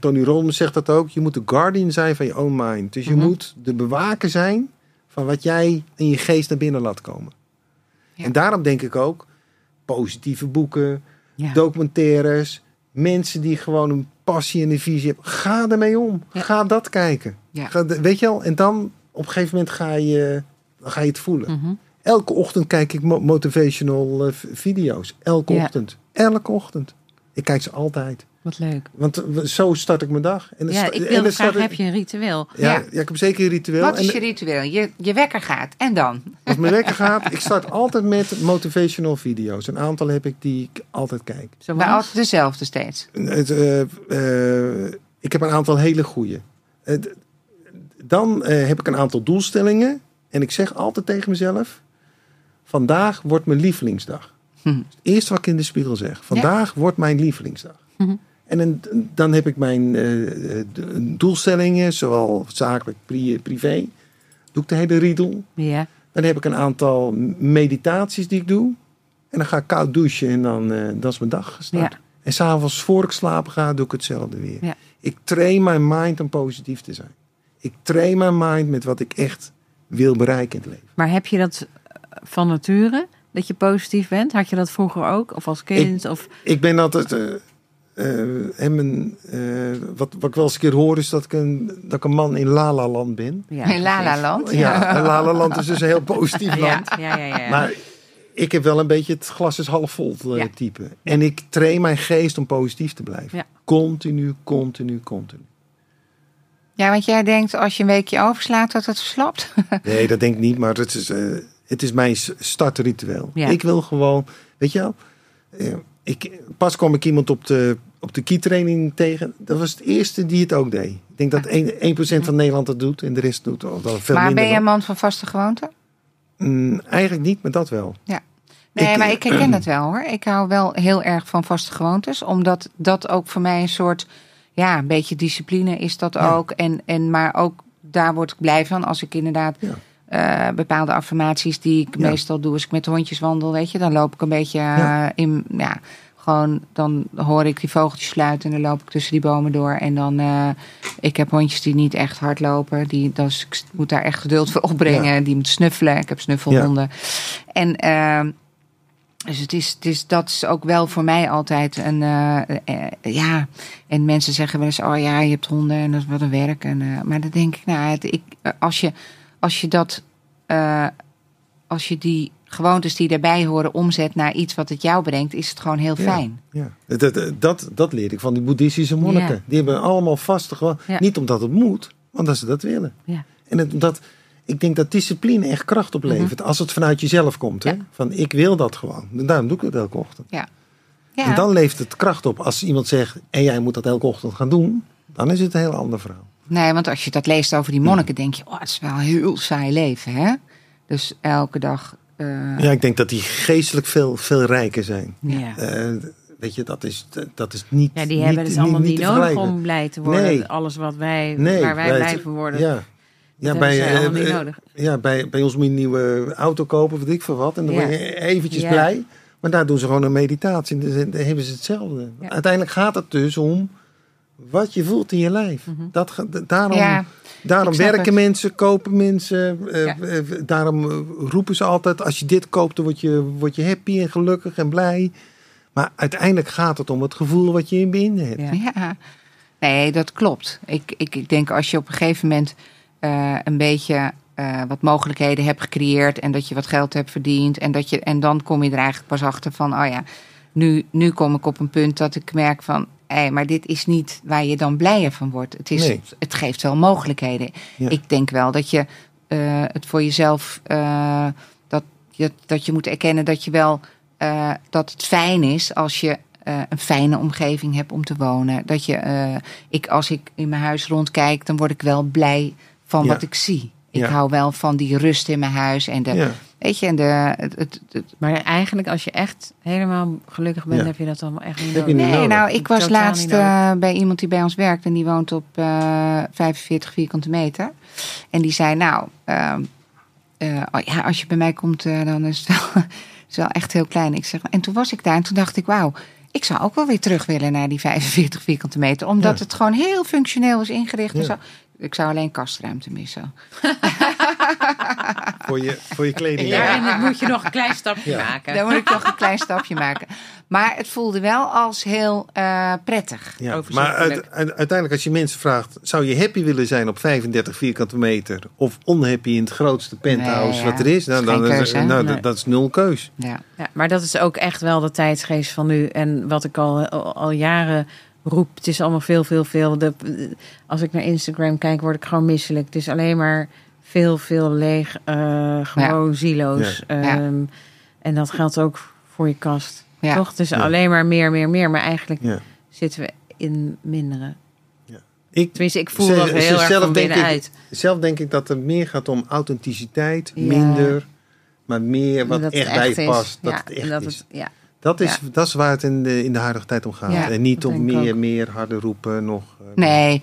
Tony Robbins zegt dat ook. Je moet de guardian zijn van je own mind. Dus je Mhm. moet de bewaker zijn van wat jij in je geest naar binnen laat komen. Ja. En daarom denk ik ook positieve boeken, Ja. documentaires, mensen die gewoon een passie en een visie hebben. Ga ermee om. Ja. Ga dat kijken. Ga, weet je wel? En dan op een gegeven moment ga je, ga je het voelen. Mhm. Elke ochtend kijk ik mo- motivational eh, video's. Elke ochtend. Elke ochtend. Ik kijk ze altijd. Wat leuk. Want eh, zo start ik mijn dag. En dan Ja, ik en wil dan graag, ik- heb je een ritueel? Ja, Ja. ja. ik heb zeker een ritueel. Wat is en je ritueel? Je, je wekker gaat en dan? als mijn wekker gaat, ik start altijd met motivational video's. Een aantal heb ik die ik altijd kijk. Zo Maar altijd dezelfde steeds. Het, eh, eh, ik heb een aantal hele goede. dan eh, heb ik een aantal doelstellingen. En ik zeg altijd tegen mezelf: vandaag wordt mijn lievelingsdag. Hm. Het eerste wat ik in de spiegel zeg: vandaag wordt mijn lievelingsdag. Mhm. En dan, dan heb ik mijn eh, eh, doelstellingen, zowel zakelijk, pri- privé. Doe ik de hele riedel. Ja. Dan heb ik een aantal meditaties die ik doe. En dan ga ik koud douchen en dan eh dat is mijn dag gestart. Ja. En s'avonds voor ik slapen ga, doe ik hetzelfde weer. Ja. Ik train mijn mind om positief te zijn. Ik train mijn mind met wat ik echt wil bereiken in het leven. Maar heb je dat van nature? Dat je positief bent? Had je dat vroeger ook? Of als kind? Of... Ik ben altijd. Eh, en mijn, eh, wat, wat ik wel eens een keer hoor is dat ik een, dat ik een man in Lala Land ben. Ja, in Lala Land. Ja, en Lala Land is dus een heel positief land. Ja, ja, ja. Maar ik heb wel een beetje het glas is half vol eh, Ja. type. En ik train mijn geest om positief te blijven. Ja. Continu, continu, continu. Ja, want jij denkt als je een weekje overslaat dat het verslapt. Nee, dat denk ik niet, maar het is, eh, het is mijn startritueel. Ja. Ik wil gewoon, weet je wel, eh, ik, pas kwam ik iemand op de, op de keytraining tegen. Dat was het eerste die het ook deed. Ik denk dat 1%, 1 van Nederland dat doet en de rest doet al veel maar minder. ben je een man van vaste gewoonte? Mm, eigenlijk niet, maar dat wel. Nee, Ik- maar ik herken dat wel hoor. Ik hou wel heel erg van vaste gewoontes. Omdat dat ook voor mij een soort, ja, een beetje discipline is dat Ja. ook. En, en maar ook daar word ik blij van als ik inderdaad Ja. Eh, bepaalde affirmaties die ik Ja. meestal doe als ik met hondjes wandel, weet je. Dan loop ik een beetje eh, Ja. in, ja, gewoon, dan hoor ik die vogeltjes sluiten en dan loop ik tussen die bomen door. En dan, eh, ik heb hondjes die niet echt hard lopen. Die, dus ik moet daar echt geduld voor opbrengen. Die moeten snuffelen. Ik heb snuffelhonden. En ehm, dus het is, het is, dat is ook wel voor mij altijd een, ja. En mensen zeggen wel eens, oh ja, je hebt honden en dat is wat een werk. En, maar dan denk ik, nou, het, ik, als, je, als je dat, eh, als je die gewoontes die daarbij horen omzet naar iets wat het jou brengt, is het gewoon heel fijn. Ja. Dat, dat, dat, dat leer ik van die boeddhistische monniken. Ja. Die hebben allemaal vaste gewoon. Ja. Niet omdat het moet, maar omdat ze dat willen. Ja. En het, dat, ik denk dat discipline echt kracht oplevert. Als het vanuit jezelf komt. Hè? Van ik wil dat gewoon. En daarom doe ik het elke ochtend. Ja. En dan levert het kracht op. Als iemand zegt, en jij moet dat elke ochtend gaan doen. Dan is het een heel ander verhaal. Nee, want als je dat leest over die monniken, denk je, oh, het is wel een heel saai leven, hè? Dus elke dag. eh, Ja, ik denk dat die geestelijk veel, veel rijker zijn. Ja. Eh, weet je, dat is, dat is niet. Ja, die niet, hebben het allemaal niet, te nodig om blij te worden. Nee. Alles wat wij, Nee, waar wij blij van worden, Ja, ja bij, eh, niet nodig. ja, bij, bij ons moet je een nieuwe auto kopen, weet ik veel wat. En dan Ja. word je eventjes Ja. blij. Maar daar doen ze gewoon een meditatie. En dan dan hebben ze hetzelfde. Ja. Uiteindelijk gaat het dus om wat je voelt in je lijf. Dat, ga- d- daarom Ja, daarom werken het. mensen, kopen mensen. eh, eh, daarom eh, roepen ze altijd, als je dit koopt, dan word je, word je happy en gelukkig en blij. Maar uiteindelijk gaat het om het gevoel wat je in binnen hebt. Ja. Ja, nee, dat klopt. Ik, ik, ik denk als je op een gegeven moment een beetje wat mogelijkheden hebt gecreëerd en dat je wat geld hebt verdiend en, dat je, en dan kom je er eigenlijk pas achter van, oh ja, nu, nu kom ik op een punt dat ik merk van, hé, maar dit is niet waar je dan blijer van wordt. Het, is, Nee. het geeft wel mogelijkheden. Ja. Ik denk wel dat je eh, het voor jezelf, eh, dat, je, dat je moet erkennen dat je wel, eh, dat het fijn is als je een fijne omgeving hebt om te wonen. Dat je, ik, als ik in mijn huis rondkijk, dan word ik wel blij van Ja. wat ik zie. Ik Ja. hou wel van die rust in mijn huis en de. Weet je, en de, het, het, het- Maar eigenlijk, als je echt helemaal gelukkig bent, Ja. heb je dat allemaal echt niet nodig. niet Nee, nodig. nou, ik was Totaal laatst eh, bij iemand die bij ons werkt en die woont op eh 45 vierkante meter. En die zei, nou, ehm, eh, oh ja, als je bij mij komt, eh, dan is het, wel, is wel echt heel klein. Ik zeg, en toen was ik daar en toen dacht ik, wauw, ik zou ook wel weer terug willen naar die 45 vierkante meter. Omdat Ja. het gewoon heel functioneel is ingericht. En zo. Ik zou alleen kastruimte missen. Voor, je, voor je kleding. Ja, en dan moet je nog een klein stapje Ja. maken. Daar moet ik nog een klein stapje maken. Maar het voelde wel als heel eh, prettig. Ja, maar uit- uiteindelijk als je mensen vraagt... zou je happy willen zijn op 35 vierkante meter... of onhappy in het grootste penthouse Nee, ja. wat er is... Nou, Dat is dan, hè? nou, Nee. dat, dat is nul keus. Ja. Ja, maar dat is ook echt wel de tijdsgeest van nu. En wat ik al, al, al jaren roep, het is allemaal veel, veel, veel. De, als ik naar Instagram kijk, word ik gewoon misselijk. Het is alleen maar veel, veel leeg, eh, gewoon. Ja. Ehm, En dat geldt ook voor je kast. Ja. Toch? Het is Ja. alleen maar meer, meer, meer. Maar eigenlijk Ja. zitten we in mindere. Ik, Tenminste, ik voel Ze- dat ze- heel erg zelf van denk ik- zelf denk ik dat het meer gaat om authenticiteit, Ja. minder... maar meer wat Dat het echt bij je past. Dat ja, het echt dat is. Het, ja. Dat is, Ja. dat is waar het in de, in de huidige tijd om gaat. Ja, en niet om meer, meer harder roepen. Nog, eh, Nee,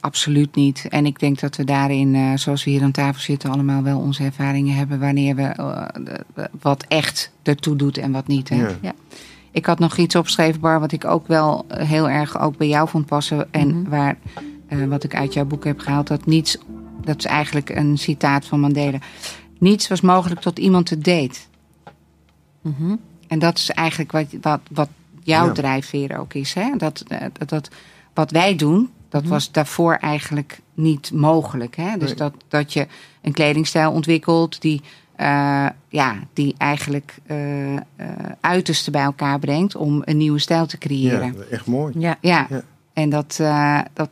absoluut niet. En ik denk dat we daarin, eh, zoals we hier aan tafel zitten, allemaal wel onze ervaringen hebben wanneer we eh, wat echt ertoe doet en wat niet. Hè? Ja. Ja. Ik had nog iets opgeschreven, Bar, wat ik ook wel heel erg ook bij jou vond passen. En Mhm. waar, eh, wat ik uit jouw boek heb gehaald, dat niets, dat is eigenlijk een citaat van Mandela. Niets was mogelijk tot iemand het deed. Mhm. En dat is eigenlijk wat, wat, wat jouw Ja. drijfveer ook is. Hè? Dat, eh, dat, dat, wat wij doen, dat Mhm. was daarvoor eigenlijk niet mogelijk. Hè? Dus Nee. dat, dat je een kledingstijl ontwikkelt die, eh, ja, die eigenlijk eh eh, uiterste bij elkaar brengt om een nieuwe stijl te creëren. ja, echt mooi. Ja. Ja, Ja. en dat, eh, dat,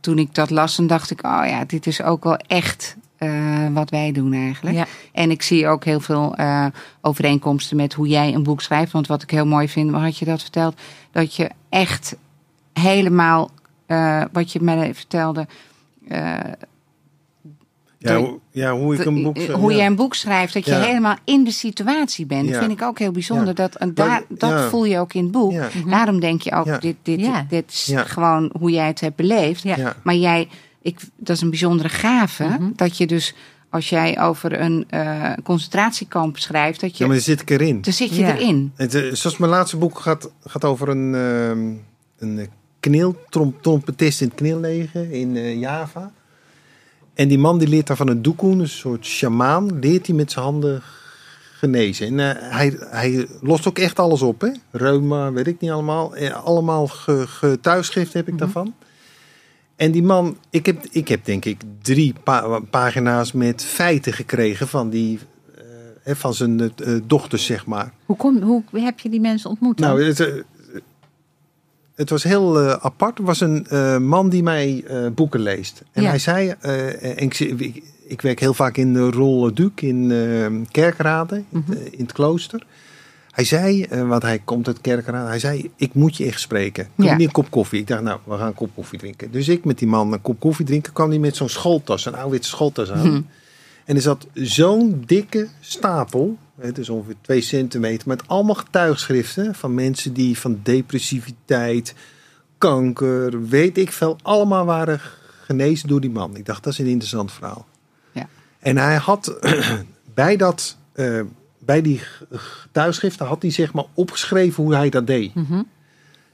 toen ik dat las, dan dacht ik, oh ja, dit is ook wel echt eh, wat wij doen eigenlijk. Ja. En ik zie ook heel veel eh, overeenkomsten met hoe jij een boek schrijft. Want wat ik heel mooi vind, waar had je dat verteld? Dat je echt helemaal, eh, wat je mij vertelde, eh, Ja, hoe, ja, hoe ik een boek... eh, hoe ja. jij een boek schrijft, dat je Ja. helemaal in de situatie bent. Ja. Dat vind ik ook heel bijzonder. Ja. Dat, en Maar- daar, dat ja. voel je ook in het boek. Ja. Daarom denk je ook, Ja. dit, dit, Ja. dit is Ja. gewoon hoe jij het hebt beleefd. Ja. Ja. Maar jij, ik, dat is een bijzondere gave. Mhm. Dat je dus als jij over een eh, concentratiekamp schrijft, dat je, Ja, maar dan zit ik erin. dan zit je Ja. erin. Het, eh, zoals mijn laatste boek gaat, gaat over een, ehm een kneeltrompetist in het kneelleger in eh, Java. En die man die leert daar van een doekoen, een soort sjamaan, leert hij met zijn handen genezen. En eh, hij, hij lost ook echt alles op, hè? Reuma, weet ik niet allemaal. Allemaal ge- getuigschrift heb ik daarvan. En die man, ik heb, ik heb denk ik drie pa- pagina's met feiten gekregen van, die, eh, hè, van zijn eh, dochters, zeg maar. Hoe, kom, hoe heb je die mensen ontmoet dan? Nou, het, eh, het was heel eh, apart. Er was een eh, man die mij eh, boeken leest. En Ja. hij zei, eh, en ik, ik, werk heel vaak in de Rol Duc in eh, Kerkrade, in, Mhm. eh, in het klooster. Hij zei, eh, want hij komt uit Kerkrade, hij zei, ik moet je echt spreken. Je Ja. niet een kop koffie? Ik dacht, nou, we gaan een kop koffie drinken. Dus ik met die man een kop koffie drinken, kwam hij met zo'n schooltas, een oude schooltas aan. Hm. En er zat zo'n dikke stapel, het is ongeveer twee centimeter, met allemaal getuigschriften van mensen die van depressiviteit, kanker, weet ik veel, allemaal waren genezen door die man. Ik dacht, dat is een interessant verhaal. Ja. En hij had bij, dat, eh, bij die getuigschriften had hij zeg maar opgeschreven hoe hij dat deed. Mhm.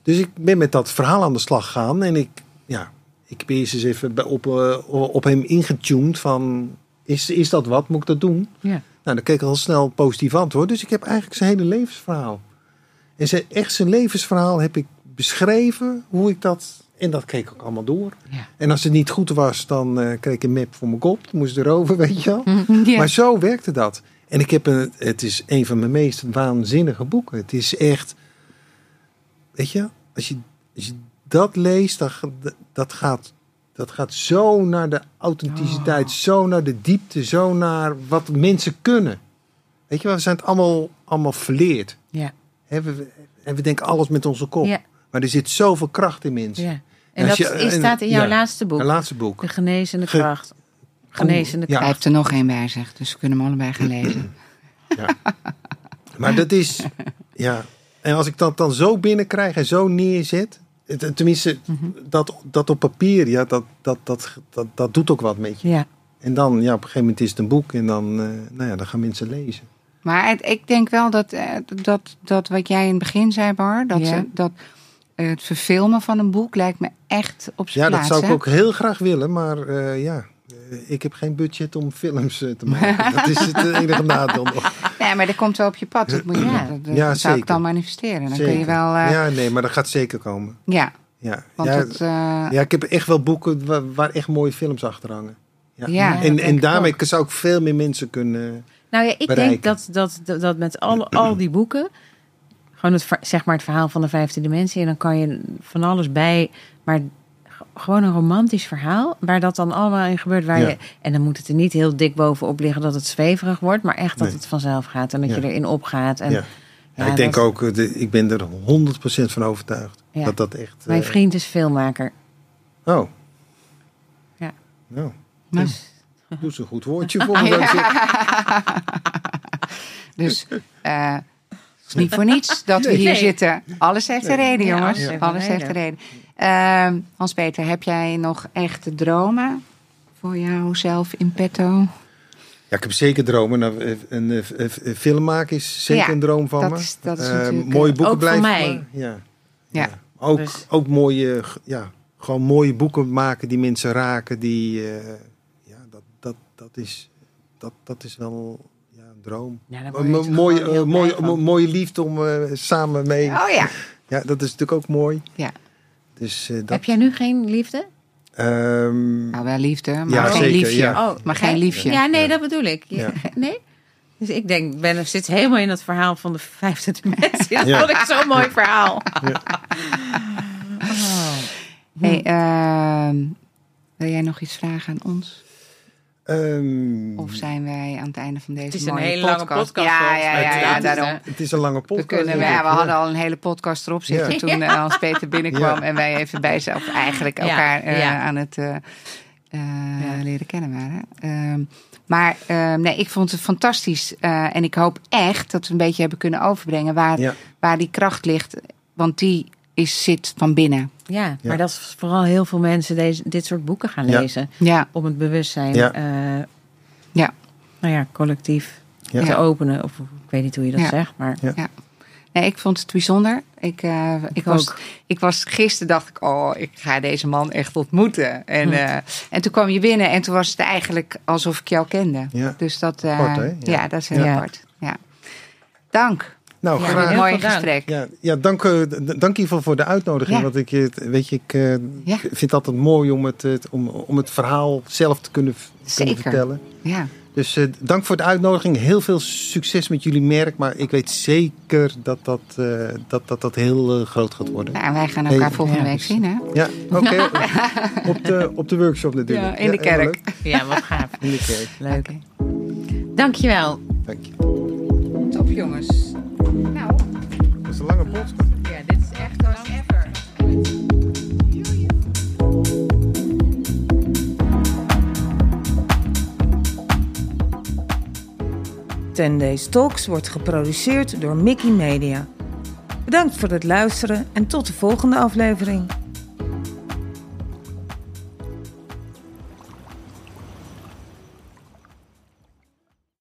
Dus ik ben met dat verhaal aan de slag gegaan en ik, ja, ik heb eerst eens even op, eh, op hem ingetuned van, is, is dat wat? Moet ik dat doen? Ja. Nou, dan kreeg ik al snel positief antwoord. Dus ik heb eigenlijk zijn hele levensverhaal. En zijn, echt zijn levensverhaal heb ik beschreven hoe ik dat... En dat kreeg ik ook allemaal door. Ja. En als het niet goed was, dan eh, kreeg ik een map voor mijn kop. Moest erover, weet je wel. Ja. Maar zo werkte dat. En ik heb een, het is een van mijn meest waanzinnige boeken. Het is echt, weet je, als je, als je dat leest, dan, dat, gaat, dat gaat zo naar de authenticiteit, zo naar de diepte, zo naar wat mensen kunnen. Weet je we zijn het allemaal, allemaal verleerd. Ja. Hè, we, en we denken alles met onze kop. Ja. Maar er zit zoveel kracht in mensen. ja. En dat je- is, en- staat in jouw ja, laatste boek. Mijn laatste boek. De genezende Ge- kracht. Genezende Ja. Hij heeft er nog één bij zich, dus we kunnen hem allebei gaan lezen. Maar dat is, ja. En als ik dat dan zo binnenkrijg en zo neerzet, tenminste, dat, dat op papier, ja, dat, dat, dat, dat, dat doet ook wat met je. Ja. En dan, ja, op een gegeven moment is het een boek en dan, eh, nou ja, dan gaan mensen lezen. Maar het- ik denk wel dat, eh, dat, dat wat jij in het begin zei, Bar, dat, Ja. dat eh, het verfilmen van een boek lijkt me echt op zijn Ja, dat plaats. zou ik hè? ook heel graag willen, maar eh, ja, ik heb geen budget om films eh, te maken. dat is het enige nadeel nog. Nee, maar dat komt wel op je pad. Dat, moet je, Ja. dat, dat Ja, zou ik dan manifesteren. Dan kun Zeker. je wel... eh, ja. Ja, nee, maar dat gaat zeker komen. Ja, want ja, het... eh, ja, ik heb echt wel boeken waar, waar echt mooie films achter hangen. Ja. Ja, en, en ik daarmee ook. zou ik veel meer mensen kunnen... Nou ja, ik bereiken. denk dat, dat, dat, met al, al die boeken, gewoon het, zeg maar het verhaal van de vijfde dimensie, en dan kan je van alles bij, maar gewoon een romantisch verhaal, waar dat dan allemaal in gebeurt. Waar Ja. je, en dan moet het er niet heel dik bovenop liggen dat het zweverig wordt, maar echt dat Nee. het vanzelf gaat en dat Ja. je erin opgaat. En Ja. Ja, ik denk ook, ik ben er 100% van overtuigd. Dat dat echt... Mijn eh, vriend is filmmaker. Oh. Ja. Nou, nou, Dus doe eens een goed woordje voor me. dus eh, het is niet voor niets dat we hier Nee. zitten. Alles heeft een reden, jongens. alles heeft een reden. Ehm, Hans-Peter, heb jij nog echte dromen voor jouzelf in petto? Ja, ik heb zeker dromen. Nou, eh, een, eh, eh, film maken is zeker Ja, een droom van dat me. is- dat is natuurlijk, mooie boeken ook voor blijven mij. Ja. Ja. Ja. Ook, Dus- ook mooie, ja, gewoon mooie boeken maken die mensen raken. Die, eh, ja, dat, dat, dat, is, dat, dat is wel ja, een droom. Ja, mooie, mooie, mooie liefde om eh, samen mee. Oh ja. Ja, dat is natuurlijk ook mooi. Ja. Dus, eh, dat, Heb jij nu geen liefde? Nou, Ehm, wel liefde, maar Ja, geen zeker, liefje. ja. Oh, Maar geen liefje. Ja, nee, Ja. dat bedoel ik. Ja. Nee? Dus ik denk, ben zit helemaal in het verhaal van de vijfde dimensie. Dat Ja. vond ik zo'n mooi verhaal. Hey, ehm, wil jij nog iets vragen aan ons? Ehm, Of zijn wij aan het einde van deze Het is een mooie hele lange podcast? podcast, Ja, volgens ja, mij. ja, ja, Ja, het is, daarom. het is een lange We, podcast. kunnen, ja, we ja. hadden al een hele podcast erop zitten Ja. toen eh, Hans-Peter binnenkwam. Ja. En wij even bij zelf eigenlijk Ja, elkaar eh, ja. aan het eh, eh, Ja. leren kennen waren. Ehm, maar ehm, nee, ik vond het fantastisch. eh, en ik hoop echt dat we een beetje hebben kunnen overbrengen waar, Ja. waar die kracht ligt. Want die is, zit van binnen. Ja, Ja. maar dat is vooral heel veel mensen deze, dit soort boeken gaan lezen. Ja, Om het bewustzijn Ja. eh, Ja. Nou ja, collectief Ja. te openen. Of ik weet niet hoe je dat Ja. zegt, maar Ja. Nee, ik vond het bijzonder. Ik, eh, ik, Ik was, ook. ik was gisteren dacht ik, oh, ik ga deze man echt ontmoeten. En, Hm. eh, en toen kwam je binnen en toen was het eigenlijk alsof ik jou kende. Ja. Dus dat, eh, Apart, ja. Ja. dat is heel Ja. apart. Ja. Dank. Nou, Ja, graag. heel Mooi gesprek. Ja, ja dank, eh, dank in ieder geval voor de uitnodiging. Ja. Want ik, eh, weet je, ik eh, Ja. vind het altijd mooi om het, om, om het verhaal zelf te kunnen, kunnen Zeker. vertellen. Ja. Dus eh, dank voor de uitnodiging. Heel veel succes met jullie merk. Maar ik weet zeker dat dat, eh, dat, dat, dat heel groot gaat worden. Nou, wij gaan elkaar Hey. volgende Ja, week dus- zien, hè? Ja, oké. op, de, op de workshop natuurlijk. Ja, in de kerk. ja, wat gaaf. In de kerk. Leuk. Oké. Dankjewel. Dank je. Top, jongens. Een lange podcast. Ja, dit is echt was ever. 10 Days Talks wordt geproduceerd door Mickey Media. Bedankt voor het luisteren en tot de volgende aflevering.